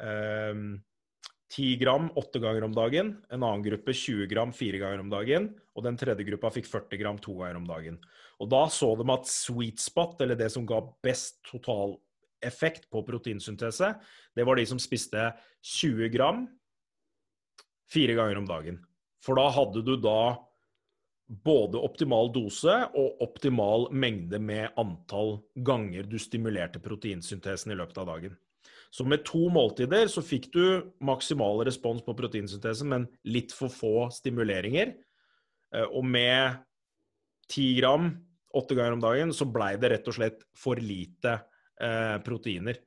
eh, 10 gram åtte ganger om dagen, en annen gruppe 20 gram fire ganger om dagen, og den tredje gruppa fikk 40 gram to ganger om dagen. Og da så de at sweet spot, eller det som ga best totaleffekt på proteinsyntese, det var de som spiste 20 gram fire ganger om dagen. For da hadde du da både optimal dose og optimal mengde med antall ganger du stimulerte proteinsyntesen i løpet av dagen. Så med to måltider så fikk du maksimal respons på proteinsyntesen, men litt for få stimuleringer. Eh, og med ti gram åtte ganger om dagen så blei det rett og slett for lite eh, proteiner.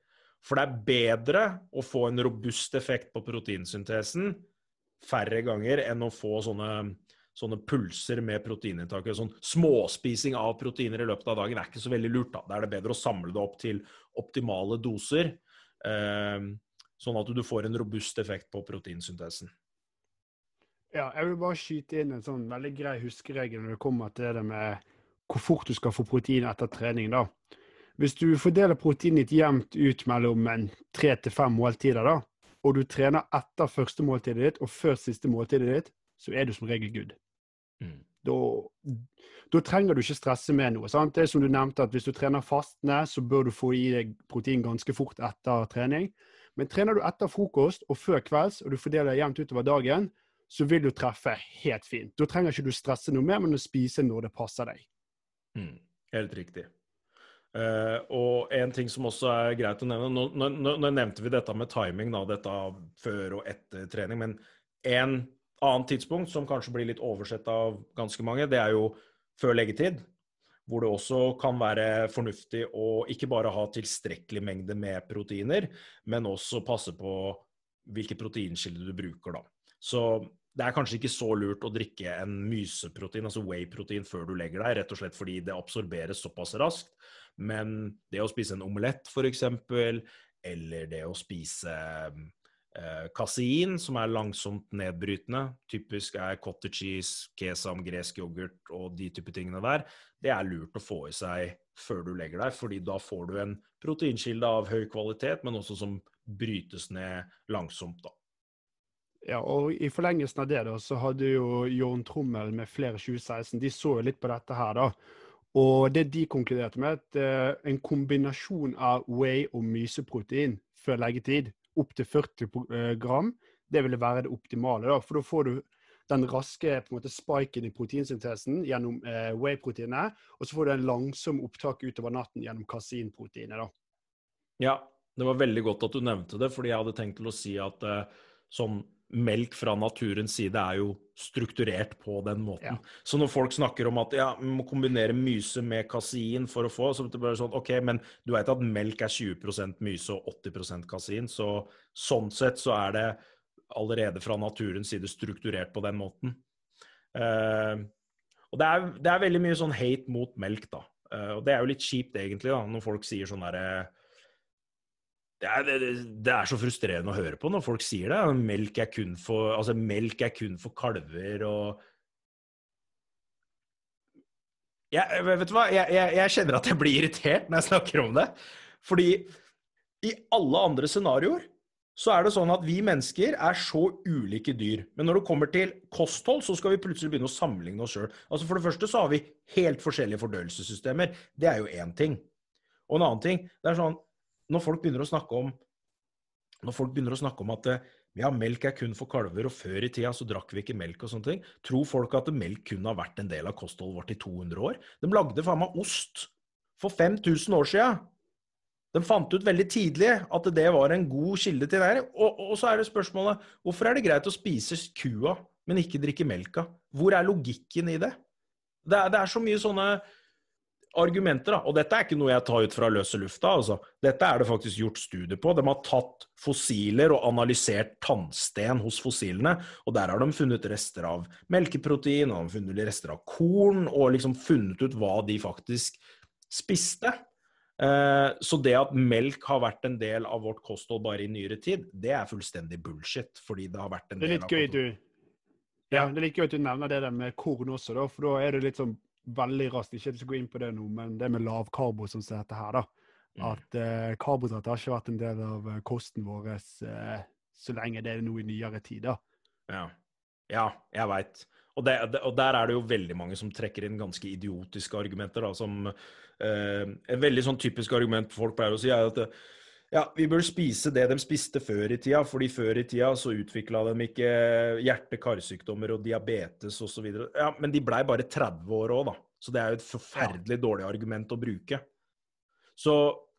For det er bedre å få en robust effekt på proteinsyntesen færre ganger enn å få sånne sånne pulser med proteininntak. Sånn småspising av proteiner i løpet av dagen er ikke så veldig lurt. Da, da er det bedre å samle det opp til optimale doser, eh, sånn at du får en robust effekt på proteinsyntesen. Ja, jeg vil bare skyte inn en sånn veldig grei huskeregel når det kommer til det med hvor fort du skal få protein etter trening. da. Hvis du fordeler proteinet ditt jevnt ut mellom tre til fem måltider, da, og du trener etter første måltidet ditt og før siste måltidet ditt, så er du som regel good. Mm. Da, da, trenger du ikke stresse med noe. Sant? Det er som du nevnte, at Hvis du trener fastende, så bør du få i deg protein ganske fort etter trening. Men trener du etter frokost og før kvelds, og du fordeler det jevnt utover dagen, så vil du treffe helt fint. Da trenger ikke du stresse noe mer, men å spise når det passer deg. Mm, helt riktig. Uh, og en ting som også er greit å nevne Nå, nå, nå nevnte vi dette med timing, da, dette før og etter trening. Men en annet tidspunkt som kanskje blir litt oversett av ganske mange, det er jo før leggetid. Hvor det også kan være fornuftig å ikke bare ha tilstrekkelig mengde med proteiner, men også passe på hvilke proteinkilder du bruker, da. Så det er kanskje ikke så lurt å drikke en myseprotein, altså whey-protein, før du legger deg, rett og slett fordi det absorberes såpass raskt. Men det å spise en omelett, f.eks., eller det å spise kasein, som er langsomt nedbrytende, typisk er cottage cheese, kesam, gresk yoghurt og de type tingene der, det er lurt å få i seg før du legger deg, fordi da får du en proteinkilde av høy kvalitet, men også som brytes ned langsomt, da. Ja, og I forlengelsen av det da, så hadde jo Jorn Trommel med flere 2016 de så jo litt på dette her. da, og det de konkluderte med, at uh, en kombinasjon av whey og myseprotein før leggetid opptil 40 eh, gram, det ville være det optimale. Da. For da får du den raske på en måte, spiken i proteinsyntesen gjennom eh, whey-proteinet, og så får du en langsom opptak utover natten gjennom kasinproteinet. Ja, det var veldig godt at du nevnte det, fordi jeg hadde tenkt til å si at eh, sånn melk fra naturens side er jo strukturert på den måten. Ja. Så når folk snakker om at ja, vi må kombinere myse med kasein for å få, så det bare sånn OK, men du vet at melk er 20% myse og 80% kasein, så sånn sett så er det allerede fra naturens side strukturert på den måten. Uh, og det er, det er, veldig mye sånn hate mot melk, da. Uh, og det er jo litt kjipt, egentlig, da, når folk sier sånn derre det er, det, er, så frustrerende å høre på når folk sier det. Melk er kun for, altså, melk er kun for kalver og jeg, Vet du hva, jeg, jeg, jeg, kjenner at jeg blir irritert når jeg snakker om det. Fordi i alle andre scenarioer så er det sånn at vi mennesker er så ulike dyr. Men når det kommer til kosthold, så skal vi plutselig begynne å sammenligne oss sjøl. Altså for det første så har vi helt forskjellige fordøyelsessystemer. Det er jo én ting. Og en annen ting det er sånn når folk begynner å snakke om når folk begynner å snakke om at ja, melk er kun for kalver, og før i tida så drakk vi ikke melk og sånne ting, tror folk at melk kun har vært en del av kostholdet vårt i 200 år? De lagde faen meg ost for 5000 år sia. De fant ut veldig tidlig at det var en god kilde til næring. Og, og, så er det spørsmålet hvorfor er det greit å spise kua, men ikke drikke melka? Hvor er logikken i det? Det er, det er så mye sånne argumenter. Da. Og dette er ikke noe jeg tar ut fra løse lufta. Altså. Dette er det faktisk gjort studier på. De har tatt fossiler og analysert tannsten hos fossilene. Og der har de funnet rester av melkeprotein, og de har funnet rester av korn, og liksom funnet ut hva de faktisk spiste. Eh, så det at melk har vært en del av vårt kosthold bare i nyere tid, det er fullstendig bullshit. Fordi det har vært en del av Det er litt gøy, du. Ja, det er litt gøy at du nevner det der med korn også, da, for da er det litt sånn veldig raskt, ikke at vi skal gå inn på det nå, men det med lavkarbo som dette her, da. Mm. At eh, karbohydrater har ikke vært en del av eh, kosten vår eh, så lenge det er nå i nyere tider. Ja, ja jeg veit. Og, og, der er det jo veldig mange som trekker inn ganske idiotiske argumenter. da, som eh, En veldig sånn typisk argument folk pleier å si, er at ja, vi bør spise det de spiste før i tida, fordi før i tida så utvikla de ikke hjerte-karsykdommer og diabetes osv. Ja, men de blei bare 30 år òg, da. Så det er jo et forferdelig dårlig argument å bruke. Så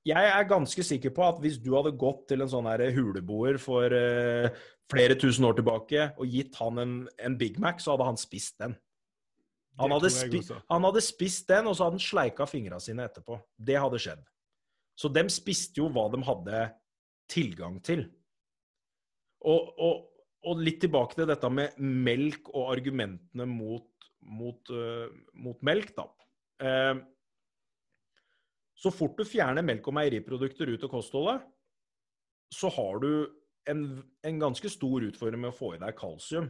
jeg er ganske sikker på at hvis du hadde gått til en sånn her huleboer for uh, flere tusen år tilbake og gitt han en, en, Big Mac, så hadde han spist den. Han hadde, spi han hadde, spist den, og så hadde han sleika fingra sine etterpå. Det hadde skjedd. Så de spiste jo hva de hadde tilgang til. Og, og, og litt tilbake til dette med melk og argumentene mot, mot, uh, mot melk, da. Uh, så fort du fjerner melk og meieriprodukter ut av kostholdet, så har du en, en, ganske stor utfordring med å få i deg kalsium.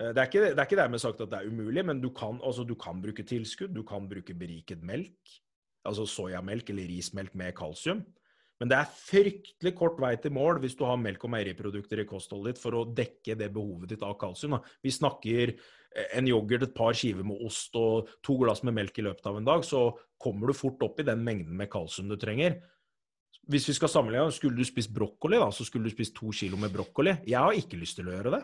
Uh, det er, ikke, det er ikke dermed sagt at det er umulig, men du kan, altså, du kan bruke tilskudd, du kan bruke beriket melk altså soyamelk eller rismelk med kalsium. Men det er fryktelig kort vei til mål hvis du har melk og meieriprodukter i kostholdet ditt for å dekke det behovet ditt av kalsium. Da. Vi snakker eh, en yoghurt, et par skiver med ost og to glass med melk i løpet av en dag, så kommer du fort opp i den mengden med kalsium du trenger. hvis vi skal sammenligne, skulle du spist brokkoli, da, så skulle du spist to kilo med brokkoli. Jeg har ikke lyst til å gjøre det.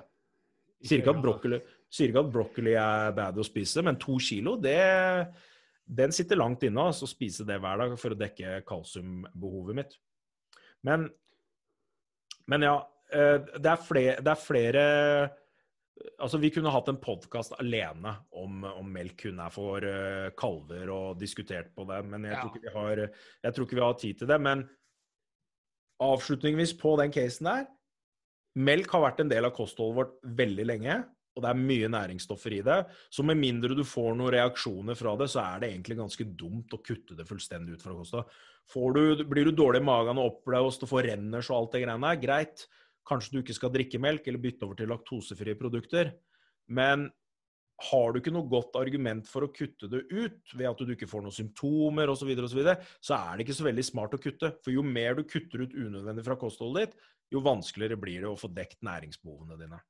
Sier ikke at brokkoli, sier ikke at brokkoli er bad å spise, men to kilo, det, den sitter langt inne. så å spise det hver dag for å dekke kalsiumbehovet mitt. Men, men ja, eh, det er flere, det er flere Altså, Vi kunne hatt en podkast alene om, om, melk kun er for uh, kalver, og diskutert på det, men jeg, ja. tror har, jeg, tror ikke vi har, tid til det. Men avslutningsvis på den casen der Melk har vært en del av kostholdet vårt veldig lenge, og det er mye næringsstoffer i det. Så med mindre du får noen reaksjoner fra det, så er det egentlig ganske dumt å kutte det fullstendig ut fra kostholdet. blir du dårlig i magen og oppblåst og får renners og alt det greiene der, greit. Kanskje du ikke skal drikke melk eller bytte over til laktosefrie produkter. Men har du ikke noe godt argument for å kutte det ut ved at du ikke får noen symptomer osv., så, så, så er det ikke så veldig smart å kutte. For jo mer du kutter ut unødvendig fra kostholdet ditt, jo vanskeligere blir det å få dekt næringsbehovene dine.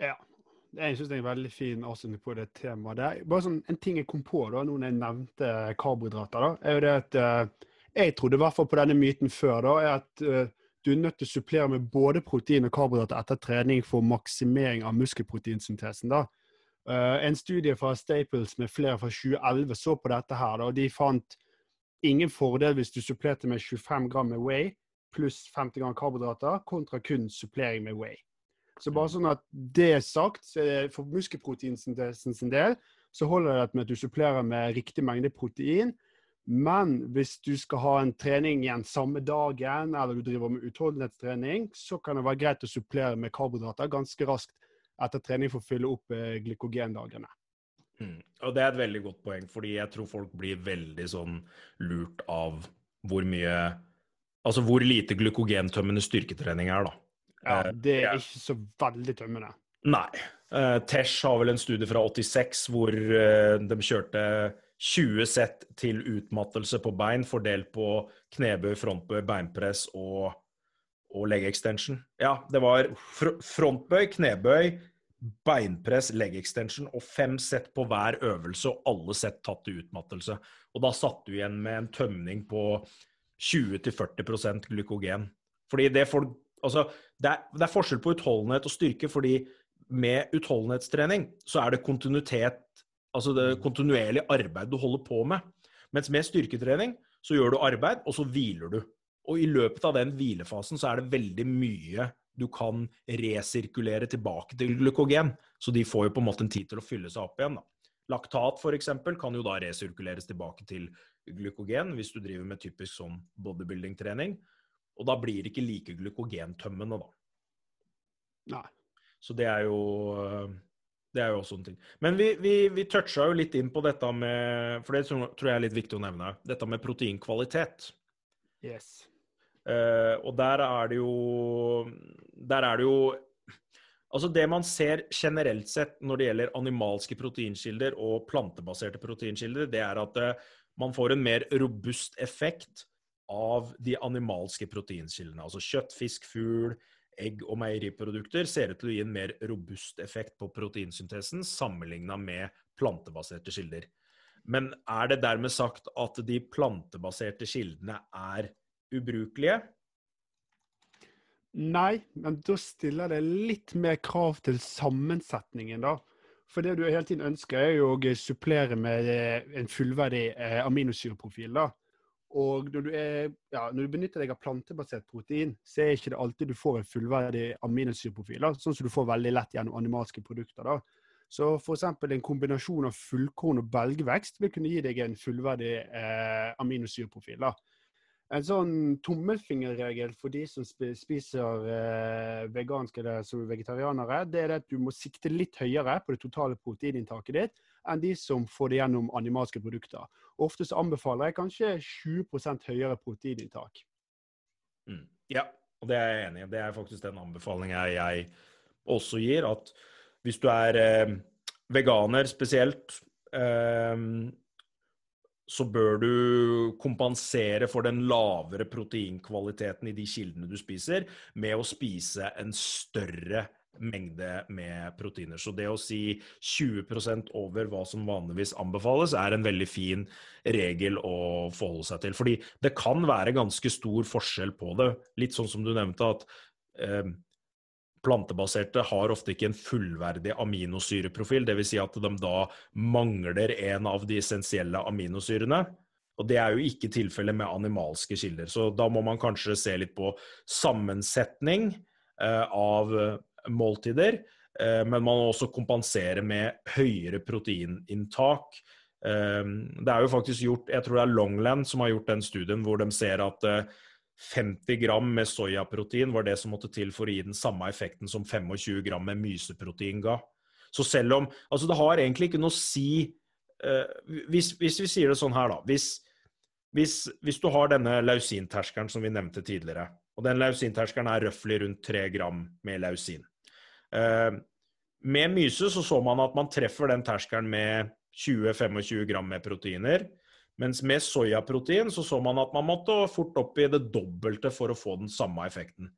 Ja. Jeg syns det er en veldig fin avslutning på det temaet. der. Bare sånn, En ting jeg kom på da når jeg nevnte karbohydrater, da, er jo det at uh, jeg trodde i hvert fall på denne myten før da, er at uh, du er nødt til å supplere med både protein og karbohydrater etter trening for maksimering av muskelproteinsyntesen. da. Uh, en studie fra Staples med flere fra 2011 så på dette her, da, og de fant ingen fordel hvis du supplerte med 25 gram med Way pluss 50 gram karbohydrater, kontra kun supplering med Way. Så bare sånn at det er sagt, så er det for muskelproteinsyntesen sin del, så holder det med at du supplerer med riktig mengde protein, men hvis du skal ha en trening igjen samme dagen, eller du driver med utholdenhetstrening, så kan det være greit å supplere med karbohydrater ganske raskt etter trening for å fylle opp eh, glykogendagene. Mm. Og det er et veldig godt poeng, fordi jeg tror folk blir veldig sånn lurt av hvor mye Altså hvor lite glykogentømmende styrketrening er, da. Ja, eh, det er ikke så veldig tømmende. Nei. Uh, Tesh har vel en studie fra 86 hvor uh, de kjørte 20 sett til utmattelse på bein, fordelt på knebøy, frontbøy, beinpress og, og leg extension. Ja, det var fr frontbøy, knebøy, beinpress, leg extension og fem sett på hver øvelse, og alle sett tatt til utmattelse. Og da satt du igjen med en tømning på 20-40% glykogen. Fordi det, for, altså, det, er, det er forskjell på utholdenhet og styrke, fordi med utholdenhetstrening så er det kontinuitet Altså det kontinuerlig arbeid du holder på med. Mens med styrketrening så gjør du arbeid, og så hviler du. Og i løpet av den hvilefasen så er det veldig mye du kan resirkulere tilbake til glykogen. Så de får jo på en måte en tid til å fylle seg opp igjen. da. Laktat f.eks. kan jo da resirkuleres tilbake til glykogen hvis du driver med typisk sånn bodybuilding-trening. Og da blir det ikke like glykogentømmende, da. Nei. Så det er jo det er jo også en ting. Men vi, vi, vi toucha jo litt inn på dette med For det tror jeg er litt viktig å nevne. Dette med proteinkvalitet. Yes. Uh, og der er det jo Der er det jo Altså Det man ser generelt sett når det gjelder animalske proteinkilder og plantebaserte proteinkilder, det er at uh, man får en mer robust effekt av de animalske proteinkildene. Altså kjøtt, fisk, fugl, egg og meieriprodukter ser ut til å gi en mer robust effekt på proteinsyntesen sammenligna med plantebaserte kilder. Men er det dermed sagt at de plantebaserte kildene er ubrukelige? Nei, men da stiller det litt mer krav til sammensetningen, da. For det du hele tiden ønsker, er jo å supplere med en fullverdig eh, aminosyreprofil. da. Og når du, er, ja, når du, benytter deg av plantebasert protein, så er ikke det alltid du får en fullverdig aminosyreprofil, sånn som du får veldig lett gjennom animalske produkter. da. Så f.eks. en kombinasjon av fullkorn og belgvekst vil kunne gi deg en fullverdig eh, aminosyreprofil. En sånn tommelfingerregel for de som spiser eh, veganske eller som vegetarianere, det er at du må sikte litt høyere på det totale proteininntaket ditt enn de som får det gjennom animalske produkter. Ofte så anbefaler jeg kanskje 20 høyere proteininntak. Mm. Ja, og det er jeg enig i. Det er faktisk den anbefalinga jeg også gir. At hvis du er eh, veganer spesielt, eh, så bør du kompensere for den lavere proteinkvaliteten i de kildene du spiser, med å spise en større mengde med proteiner. Så det å si 20% over hva som vanligvis anbefales, er en veldig fin regel å forholde seg til. Fordi det kan være ganske stor forskjell på det. Litt sånn som du nevnte, at eh, plantebaserte har ofte ikke en fullverdig aminosyreprofil. Dvs. Si at de da mangler en av de essensielle aminosyrene. Og Det er jo ikke tilfellet med animalske kilder. Så da må man kanskje se litt på sammensetning eh, av måltider. Eh, men man må også kompensere med høyere proteininntak. Eh, det er jo faktisk gjort, jeg tror det er Longland som har gjort den studien hvor de ser at 50 gram med soyaprotein var det som måtte til for å gi den samme effekten som 25 gram med myseprotein ga. Så selv om Altså, det har egentlig ikke noe å si hvis, hvis, vi sier det sånn her, da. Hvis, hvis, hvis du har denne lausinterskelen som vi nevnte tidligere, og den lausinterskelen er røftlig rundt 3 gram med lausin Med myse så så man at man treffer den terskelen med 20-25 gram med proteiner. Mens med soyaprotein så så man at man måtte fort opp i det dobbelte for å få den samme effekten.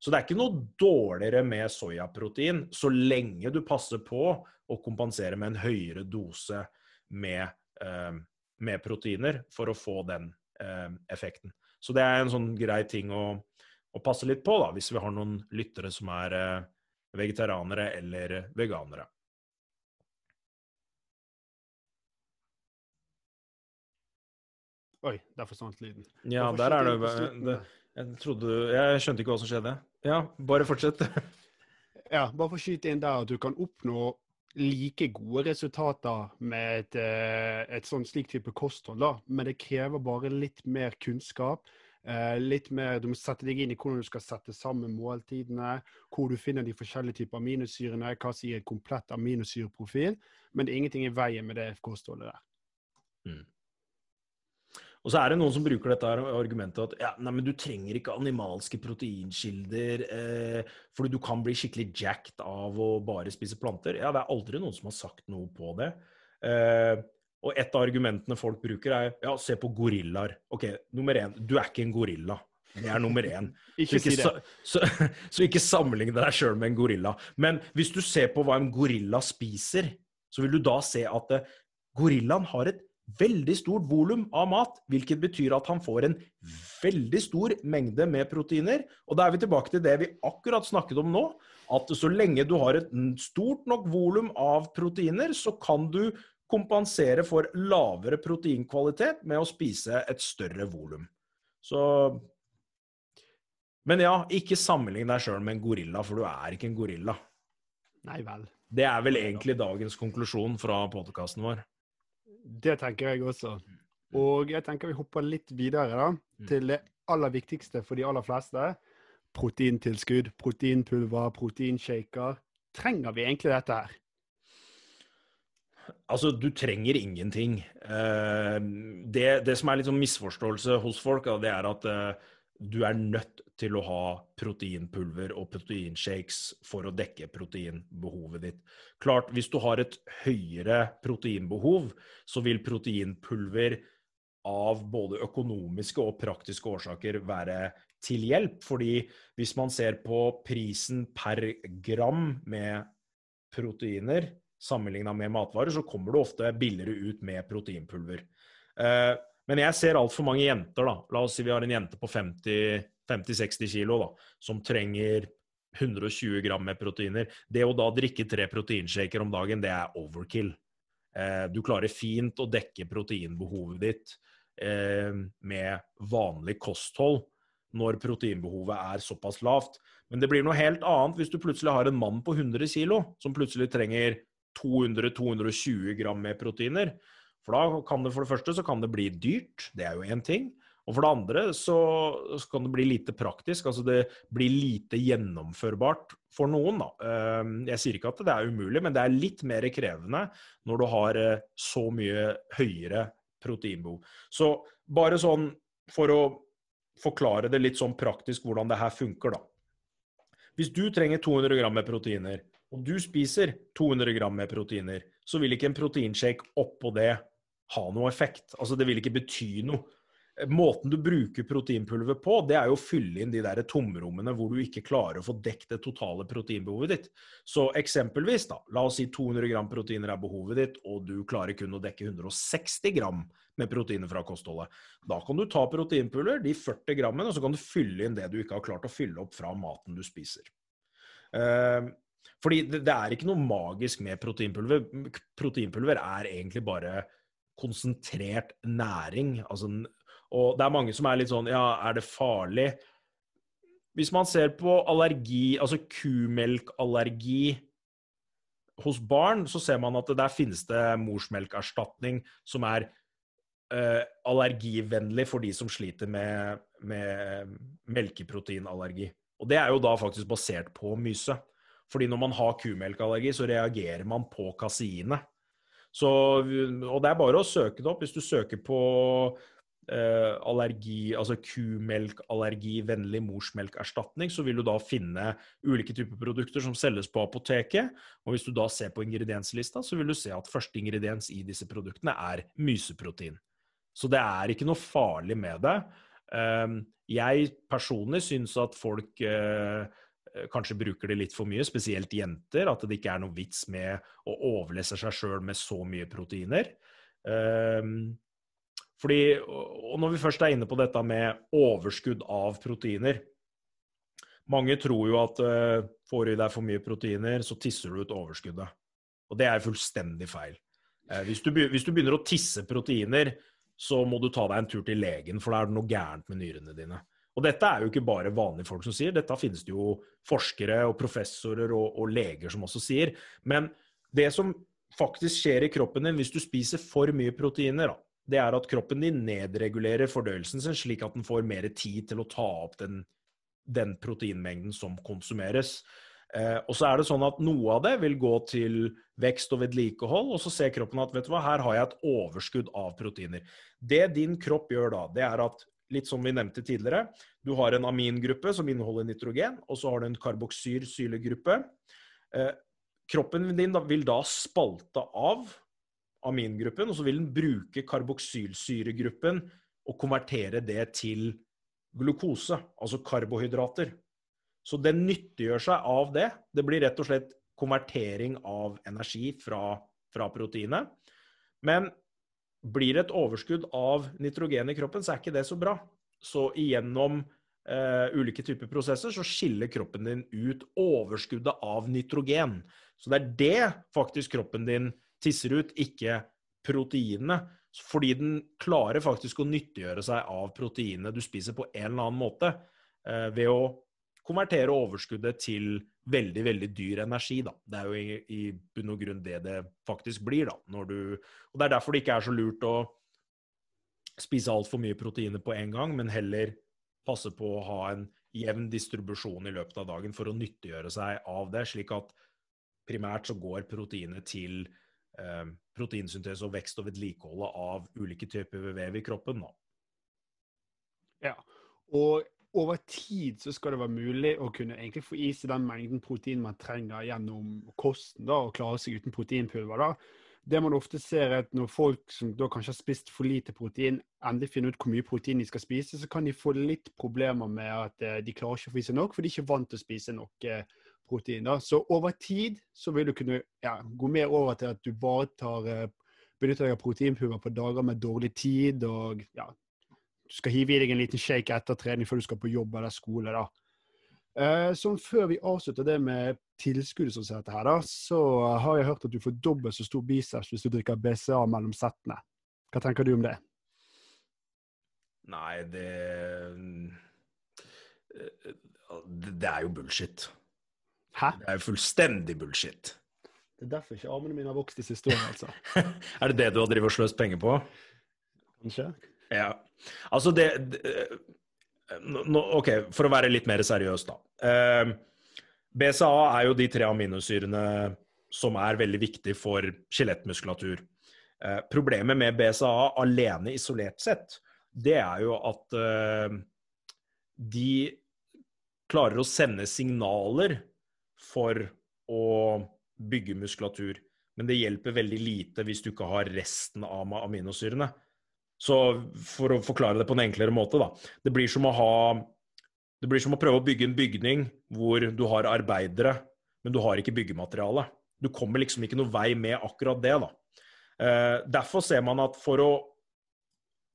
Så det er ikke noe dårligere med soyaprotein så lenge du passer på å kompensere med en høyere dose med, eh, med proteiner for å få den eh, effekten. Så det er en sånn grei ting å, å, passe litt på da, hvis vi har noen lyttere som er eh, vegetarianere eller veganere. Oi, der forsvant lyden. Ja, der er det, det Jeg trodde Jeg skjønte ikke hva som skjedde. Ja, bare fortsett. ja, bare for å skyte inn der at du kan oppnå like gode resultater med et, eh, et sånn slik type kosthold, da. Men det krever bare litt mer kunnskap. Eh, litt mer, Du må sette deg inn i hvordan du skal sette sammen måltidene, hvor du finner de forskjellige typer aminosyrene, hva som gir et komplett aminosyreprofil. Men det er ingenting i veien med det kostholdet der. Mm. Og så er det noen som bruker dette argumentet at ja, nei, men du trenger ikke animalske proteinkilder, eh, fordi du kan bli skikkelig jacked av å bare spise planter. Ja, det er aldri noen som har sagt noe på det. Eh, og et av argumentene folk bruker, er ja, se på gorillaer. Ok, nummer én, du er ikke en gorilla. Det er nummer én. ikke så, ikke, så, så, så, ikke sammenligne deg sjøl med en gorilla. Men hvis du ser på hva en gorilla spiser, så vil du da se at eh, gorillaen har et veldig stort volum av mat, hvilket betyr at han får en veldig stor mengde med proteiner. Og da er vi tilbake til det vi akkurat snakket om nå, at så lenge du har et stort nok volum av proteiner, så kan du kompensere for lavere proteinkvalitet med å spise et større volum. Så Men ja, ikke sammenlign deg sjøl med en gorilla, for du er ikke en gorilla. Nei vel. Det er vel egentlig dagens konklusjon fra podkasten vår. Det tenker jeg også. Og jeg tenker vi hopper litt videre da, mm. til det aller viktigste for de aller fleste. Proteintilskudd, proteinpulver, proteinshaker. Trenger vi egentlig dette her? Altså, du trenger ingenting. Eh, det, det som er litt sånn misforståelse hos folk, det er at eh, du er nødt til å ha proteinpulver og proteinshakes for å dekke proteinbehovet ditt. Klart, hvis du har et høyere proteinbehov, så vil proteinpulver av både økonomiske og praktiske årsaker være til hjelp. Fordi hvis man ser på prisen per gram med proteiner sammenligna med matvarer, så kommer du ofte billigere ut med proteinpulver. Eh, men jeg ser altfor mange jenter, da. La oss si vi har en jente på 50-60 kilo da, som trenger 120 gram med proteiner. Det å da drikke tre proteinshaker om dagen, det er overkill. Eh, du klarer fint å dekke proteinbehovet ditt eh, med vanlig kosthold når proteinbehovet er såpass lavt. Men det blir noe helt annet hvis du plutselig har en mann på 100 kilo som plutselig trenger 200-220 gram med proteiner. For da kan det for det første så kan det bli dyrt, det er jo én ting. Og for det andre så, så, kan det bli lite praktisk. Altså det blir lite gjennomførbart for noen, da. Ehm, jeg sier ikke at det er umulig, men det er litt mer krevende når du har eh, så mye høyere proteinbehov. Så bare sånn for å forklare det litt sånn praktisk hvordan det her funker, da. Hvis du trenger 200 gram med proteiner, og du spiser 200 gram med proteiner, så vil ikke en proteinshake oppå det ha noe effekt. Altså, det vil ikke bety noe. Måten du bruker proteinpulver på, det er jo å fylle inn de der tomrommene hvor du ikke klarer å få dekket det totale proteinbehovet ditt. Så eksempelvis, da, la oss si 200 gram proteiner er behovet ditt, og du klarer kun å dekke 160 gram med proteiner fra kostholdet. Da kan du ta proteinpulver, de 40 grammene, og så kan du fylle inn det du ikke har klart å fylle opp fra maten du spiser. Fordi det, det, er ikke noe magisk med proteinpulver. Proteinpulver er egentlig bare konsentrert næring. Altså og det er mange som er litt sånn Ja, er det farlig? Hvis man ser på allergi, altså kumelkallergi hos barn, så ser man at der finnes det morsmelkerstatning som er uh, allergivennlig for de som sliter med, med melkeproteinallergi. Og det er jo da faktisk basert på myse. Fordi når man har kumelkallergi, så reagerer man på kaseinet. Og det er bare å søke det opp. Hvis du søker på eh, allergi, altså kumelkallergivennlig morsmelkerstatning, så vil du da finne ulike typer produkter som selges på apoteket. Og hvis du da ser på ingredienslista, så vil du se at første ingrediens i disse produktene er myseprotein. Så det er ikke noe farlig med det. Eh, jeg personlig syns at folk eh, kanskje bruker det litt for mye, spesielt jenter. At det ikke er noe vits med å overlesse seg sjøl med så mye proteiner. Um, fordi, og når vi først er inne på dette med overskudd av proteiner Mange tror jo at uh, får du i deg for mye proteiner, så tisser du ut overskuddet. Og det er fullstendig feil. Uh, hvis, du, hvis, du, begynner å tisse proteiner, så må du ta deg en tur til legen, for da er det noe gærent med nyrene dine. Og dette er jo ikke bare vanlige folk som sier, dette finnes det jo forskere og professorer og, og leger som også sier. Men det som faktisk skjer i kroppen din hvis du spiser for mye proteiner, da, det er at kroppen din nedregulerer fordøyelsen sin, slik at den får mer tid til å ta opp den, den proteinmengden som konsumeres. Eh, og så er det sånn at Noe av det vil gå til vekst og vedlikehold, og så ser kroppen at vet du hva, her har jeg et overskudd av proteiner. Det din kropp gjør da, det er at litt som vi nevnte tidligere, du har en amingruppe som inneholder nitrogen, og så har du en karboksylsylegruppe. Eh, kroppen din vil da spalte av amingruppen, og så vil den bruke karboksylsyregruppen og konvertere det til glukose, altså karbohydrater. Så den nyttiggjør seg av det. Det blir rett og slett konvertering av energi fra, fra proteinet. Men blir det et overskudd av nitrogen i kroppen, så er ikke det så bra. Så igjennom eh, ulike typer prosesser så skiller kroppen din ut overskuddet av nitrogen. Så det er det faktisk kroppen din tisser ut, ikke proteinene. Fordi den klarer faktisk å nyttiggjøre seg av proteinene du spiser på en eller annen måte, eh, ved å konvertere overskuddet til veldig, veldig dyr energi. Da. Det er jo i, bunn og grunn det det faktisk blir. Da, Når du, og Det er derfor det ikke er så lurt å spise altfor mye proteiner på en gang, men heller passe på å ha en jevn distribusjon i løpet av dagen for å nyttiggjøre seg av det, slik at primært så går proteinet til eh, proteinsyntese og vekst og vedlikeholdet av ulike typer vev i kroppen. Da. Ja, og over tid så skal det være mulig å kunne egentlig få i seg den mengden protein man trenger gjennom kosten, da, og klare seg uten proteinpulver. da. Det man ofte ser er at Når folk som da kanskje har spist for lite protein, endelig finner ut hvor mye protein de skal spise, så kan de få litt problemer med at eh, de klarer ikke å få i seg nok, for de er ikke vant til å spise nok eh, protein. Da. Så over tid så vil du kunne ja, gå mer over til at du bare tar, eh, benytter deg av proteinpulver på dager med dårlig tid. og ja, Du skal hive i deg en liten shake etter trening før du skal på jobb eller skole. da. Eh, sånn Før vi avslutter det med tilskuddet, som heter her, da, så har jeg hørt at du får dobbelt så stor biceps hvis du drikker BCA mellom settene. Hva tenker du om det? Nei, det Det er jo bullshit. Hæ? Det er jo fullstendig bullshit. Det er derfor ikke armene mine har vokst de siste årene, altså. er det det du har drevet og sløst penger på? Kanskje. Altså, det, det no, OK, for å være litt mer seriøs, da. Eh, BCA er jo de tre aminosyrene som er veldig viktige for skjelettmuskulatur. Eh, problemet med BCA alene isolert sett, det er jo at eh, de klarer å sende signaler for å bygge muskulatur. Men det hjelper veldig lite hvis du ikke har resten av aminosyrene. Så for å forklare det på en enklere måte, da. Det blir som å ha Det blir som å prøve å bygge en bygning hvor du har arbeidere, men du har ikke byggemateriale. Du kommer liksom ikke noe vei med akkurat det, da. Eh, derfor ser man at for å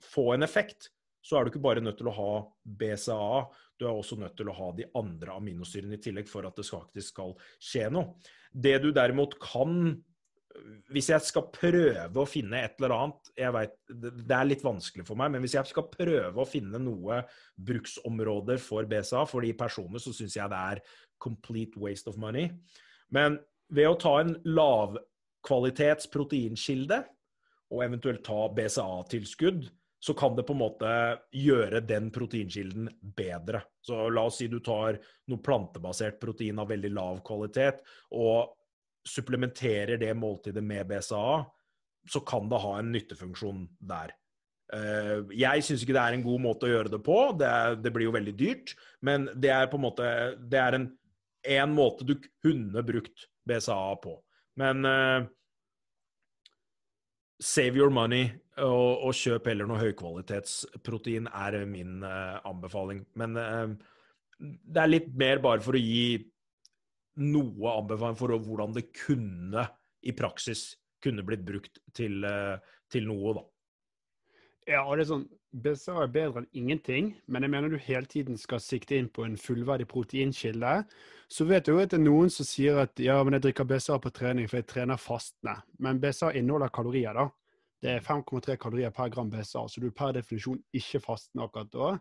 få en effekt, så er du ikke bare nødt til å ha BCAA, du er også nødt til å ha de andre aminosyrene i tillegg for at det faktisk skal skje noe. Det du derimot kan hvis jeg skal prøve å finne et eller annet jeg vet, Det er litt vanskelig for meg, men hvis jeg skal prøve å finne noe bruksområder for BSA for de personene, så syns jeg det er complete waste of money. Men ved å ta en lavkvalitets proteinkilde, og eventuelt ta BCA-tilskudd, så kan det på en måte gjøre den proteinkilden bedre. Så la oss si du tar noe plantebasert protein av veldig lav kvalitet, og supplementerer det måltidet med BCA, så kan det ha en nyttefunksjon der. Eh, jeg syns ikke det er en god måte å gjøre det på. Det, er, det, blir jo veldig dyrt. Men det er på en måte Det er en, en måte du kunne brukt BCA på. Men uh, save your money og, og, kjøp heller noe høykvalitetsprotein, er min uh, anbefaling. Men uh, det er litt mer bare for å gi noe anbefaling for hvordan det kunne i praksis kunne blitt brukt til, uh, til noe, da. Ja, og det er sånn, BCA er bedre enn ingenting, men jeg mener du hele tiden skal sikte inn på en fullverdig proteinkilde. Så vet du jo at det er noen som sier at ja, men jeg drikker BCA på trening for jeg trener fastende. Men BCA inneholder kalorier, da. Det er 5,3 kalorier per gram BCA, så du er per definisjon ikke fastende akkurat da.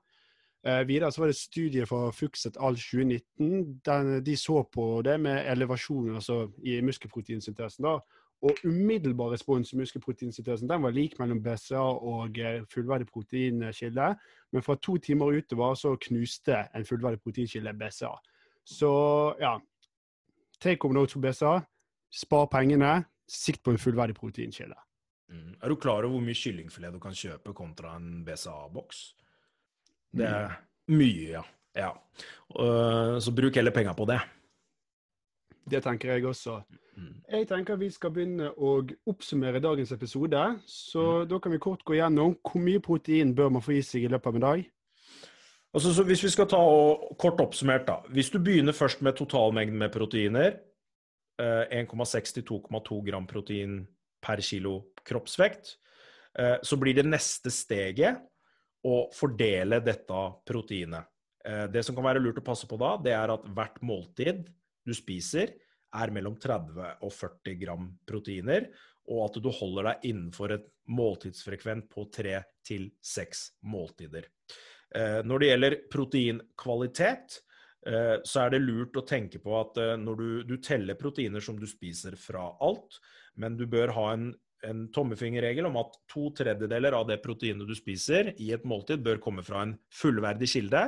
Eh, videre så var det studiet fra Fuxet All 2019. Den, de så på det med elevasjon altså i muskelproteinsyntesen. da, og umiddelbar respons i muskelproteinsyntesen den var lik mellom BCA og eh, fullverdig proteinkilde. Men fra to timer utover så knuste en fullverdig proteinkilde BCA. Så ja Take home notes for BCA. Spar pengene. Sikt på en fullverdig proteinkilde. Mm. Er du klar over hvor mye kyllingfilet du kan kjøpe kontra en BCA-boks? Det er mye, ja. ja. Uh, så bruk heller penger på det. Det tenker jeg også. Mm. Jeg tenker vi skal begynne å oppsummere dagens episode. Så mm. da kan vi kort gå gjennom hvor mye protein bør man få i seg i løpet av en dag. Altså, hvis vi skal ta og, kort oppsummert, da. Hvis du begynner først med totalmengden med proteiner, 1,6 2,2 gram protein per kilo kroppsvekt, eh, så blir det neste steget å fordele dette proteinet. Eh, det som kan være lurt å passe på da, det er at hvert måltid du spiser, er mellom 30 og 40 gram proteiner, og at du holder deg innenfor et måltidsfrekvent på 3 til 6 måltider. Eh, når det gjelder proteinkvalitet, eh, så er det lurt å tenke på at når du, du teller proteiner som du spiser fra alt, men du bør ha en, en tommefingerregel om at to tredjedeler av det proteinet du spiser i et måltid, bør komme fra en fullverdig kilde,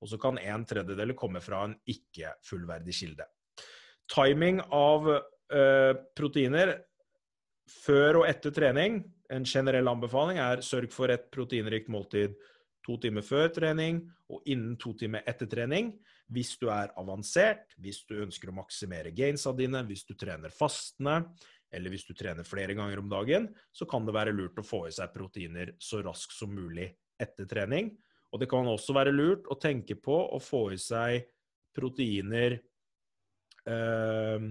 og så kan en tredjedel komme fra en ikke fullverdig kilde. Timing av uh, proteiner før og etter trening, en generell anbefaling er sørg for et proteinrikt måltid to timer før trening og innen to timer etter trening. Hvis du er avansert, hvis du ønsker å maksimere gainsa dine, hvis du trener fastende, eller hvis du trener flere ganger om dagen, så kan det være lurt å få i seg proteiner så raskt som mulig etter trening. Og det kan også være lurt å tenke på å få i seg proteiner eh,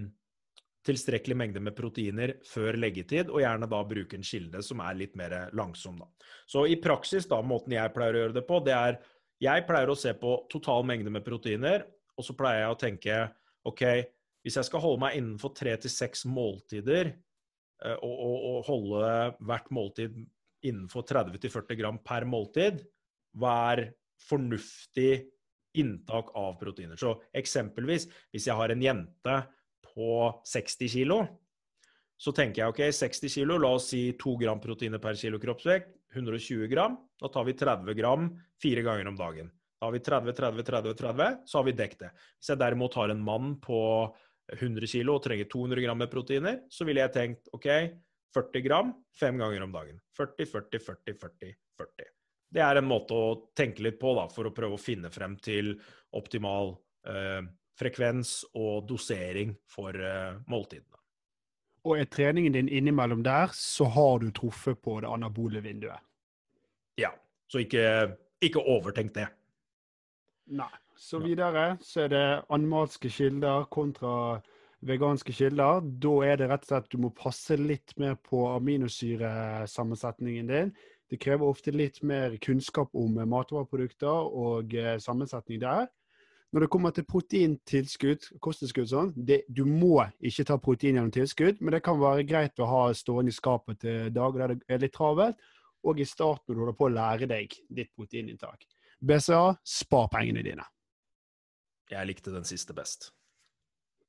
tilstrekkelig mengde med proteiner før leggetid, og gjerne da bruke en kilde som er litt mer langsom. Da. Så i praksis, da, måten jeg pleier å gjøre det på, det er jeg pleier å se på total mengde med proteiner, og så pleier jeg å tenke OK, hvis jeg skal holde meg innenfor tre til seks måltider, eh, og, og, og, holde hvert måltid innenfor 30-40 gram per måltid, hva er fornuftig inntak av proteiner. Så eksempelvis, hvis jeg har en jente på 60 kg, så tenker jeg OK, 60 kg, la oss si 2 gram proteiner per kilo kroppsvekt, 120 gram. Da tar vi 30 gram fire ganger om dagen. Da har vi 30, 30, 30, 30, så har vi dekket det. Hvis jeg derimot har en mann på 100 kg og trenger 200 gram med proteiner, så ville jeg tenkt OK, 40 gram fem ganger om dagen. 40, 40, 40, 40, 40 det er en måte å tenke litt på da, for å prøve å finne frem til optimal eh, frekvens og dosering for eh, måltidene. Og er treningen din innimellom der, så har du truffet på det anabole vinduet? Ja. Så ikke, ikke overtenk det. Nei. Så videre så er det animalske kilder kontra veganske kilder. Da er det rett og slett du må passe litt mer på aminosyresammensetningen din. Det krever ofte litt mer kunnskap om matvareprodukter og eh, sammensetning der. Når det kommer til proteintilskudd, kosttilskudd sånn, det, du må ikke ta protein gjennom tilskudd, men det kan være greit å ha stående i skapet til dager der det er litt travelt, og i starten når du holder på å lære deg ditt proteininntak. BCA, spar pengene dine. Jeg likte den siste best.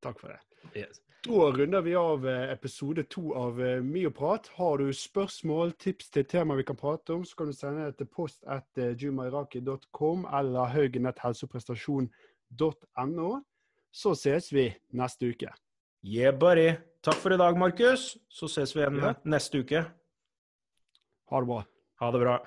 Takk for det. Yes. Da runder vi av eh, episode to av eh, Myoprat. Har du spørsmål, tips til tema vi kan prate om, så kan du sende det til post at eh, jumairaki.com eller haugenetthelseprestasjon.no. Så ses vi neste uke. Yeah, buddy. Takk for i dag, Markus. Så ses vi igjen Ja. neste uke. Ha det bra. Ha det bra.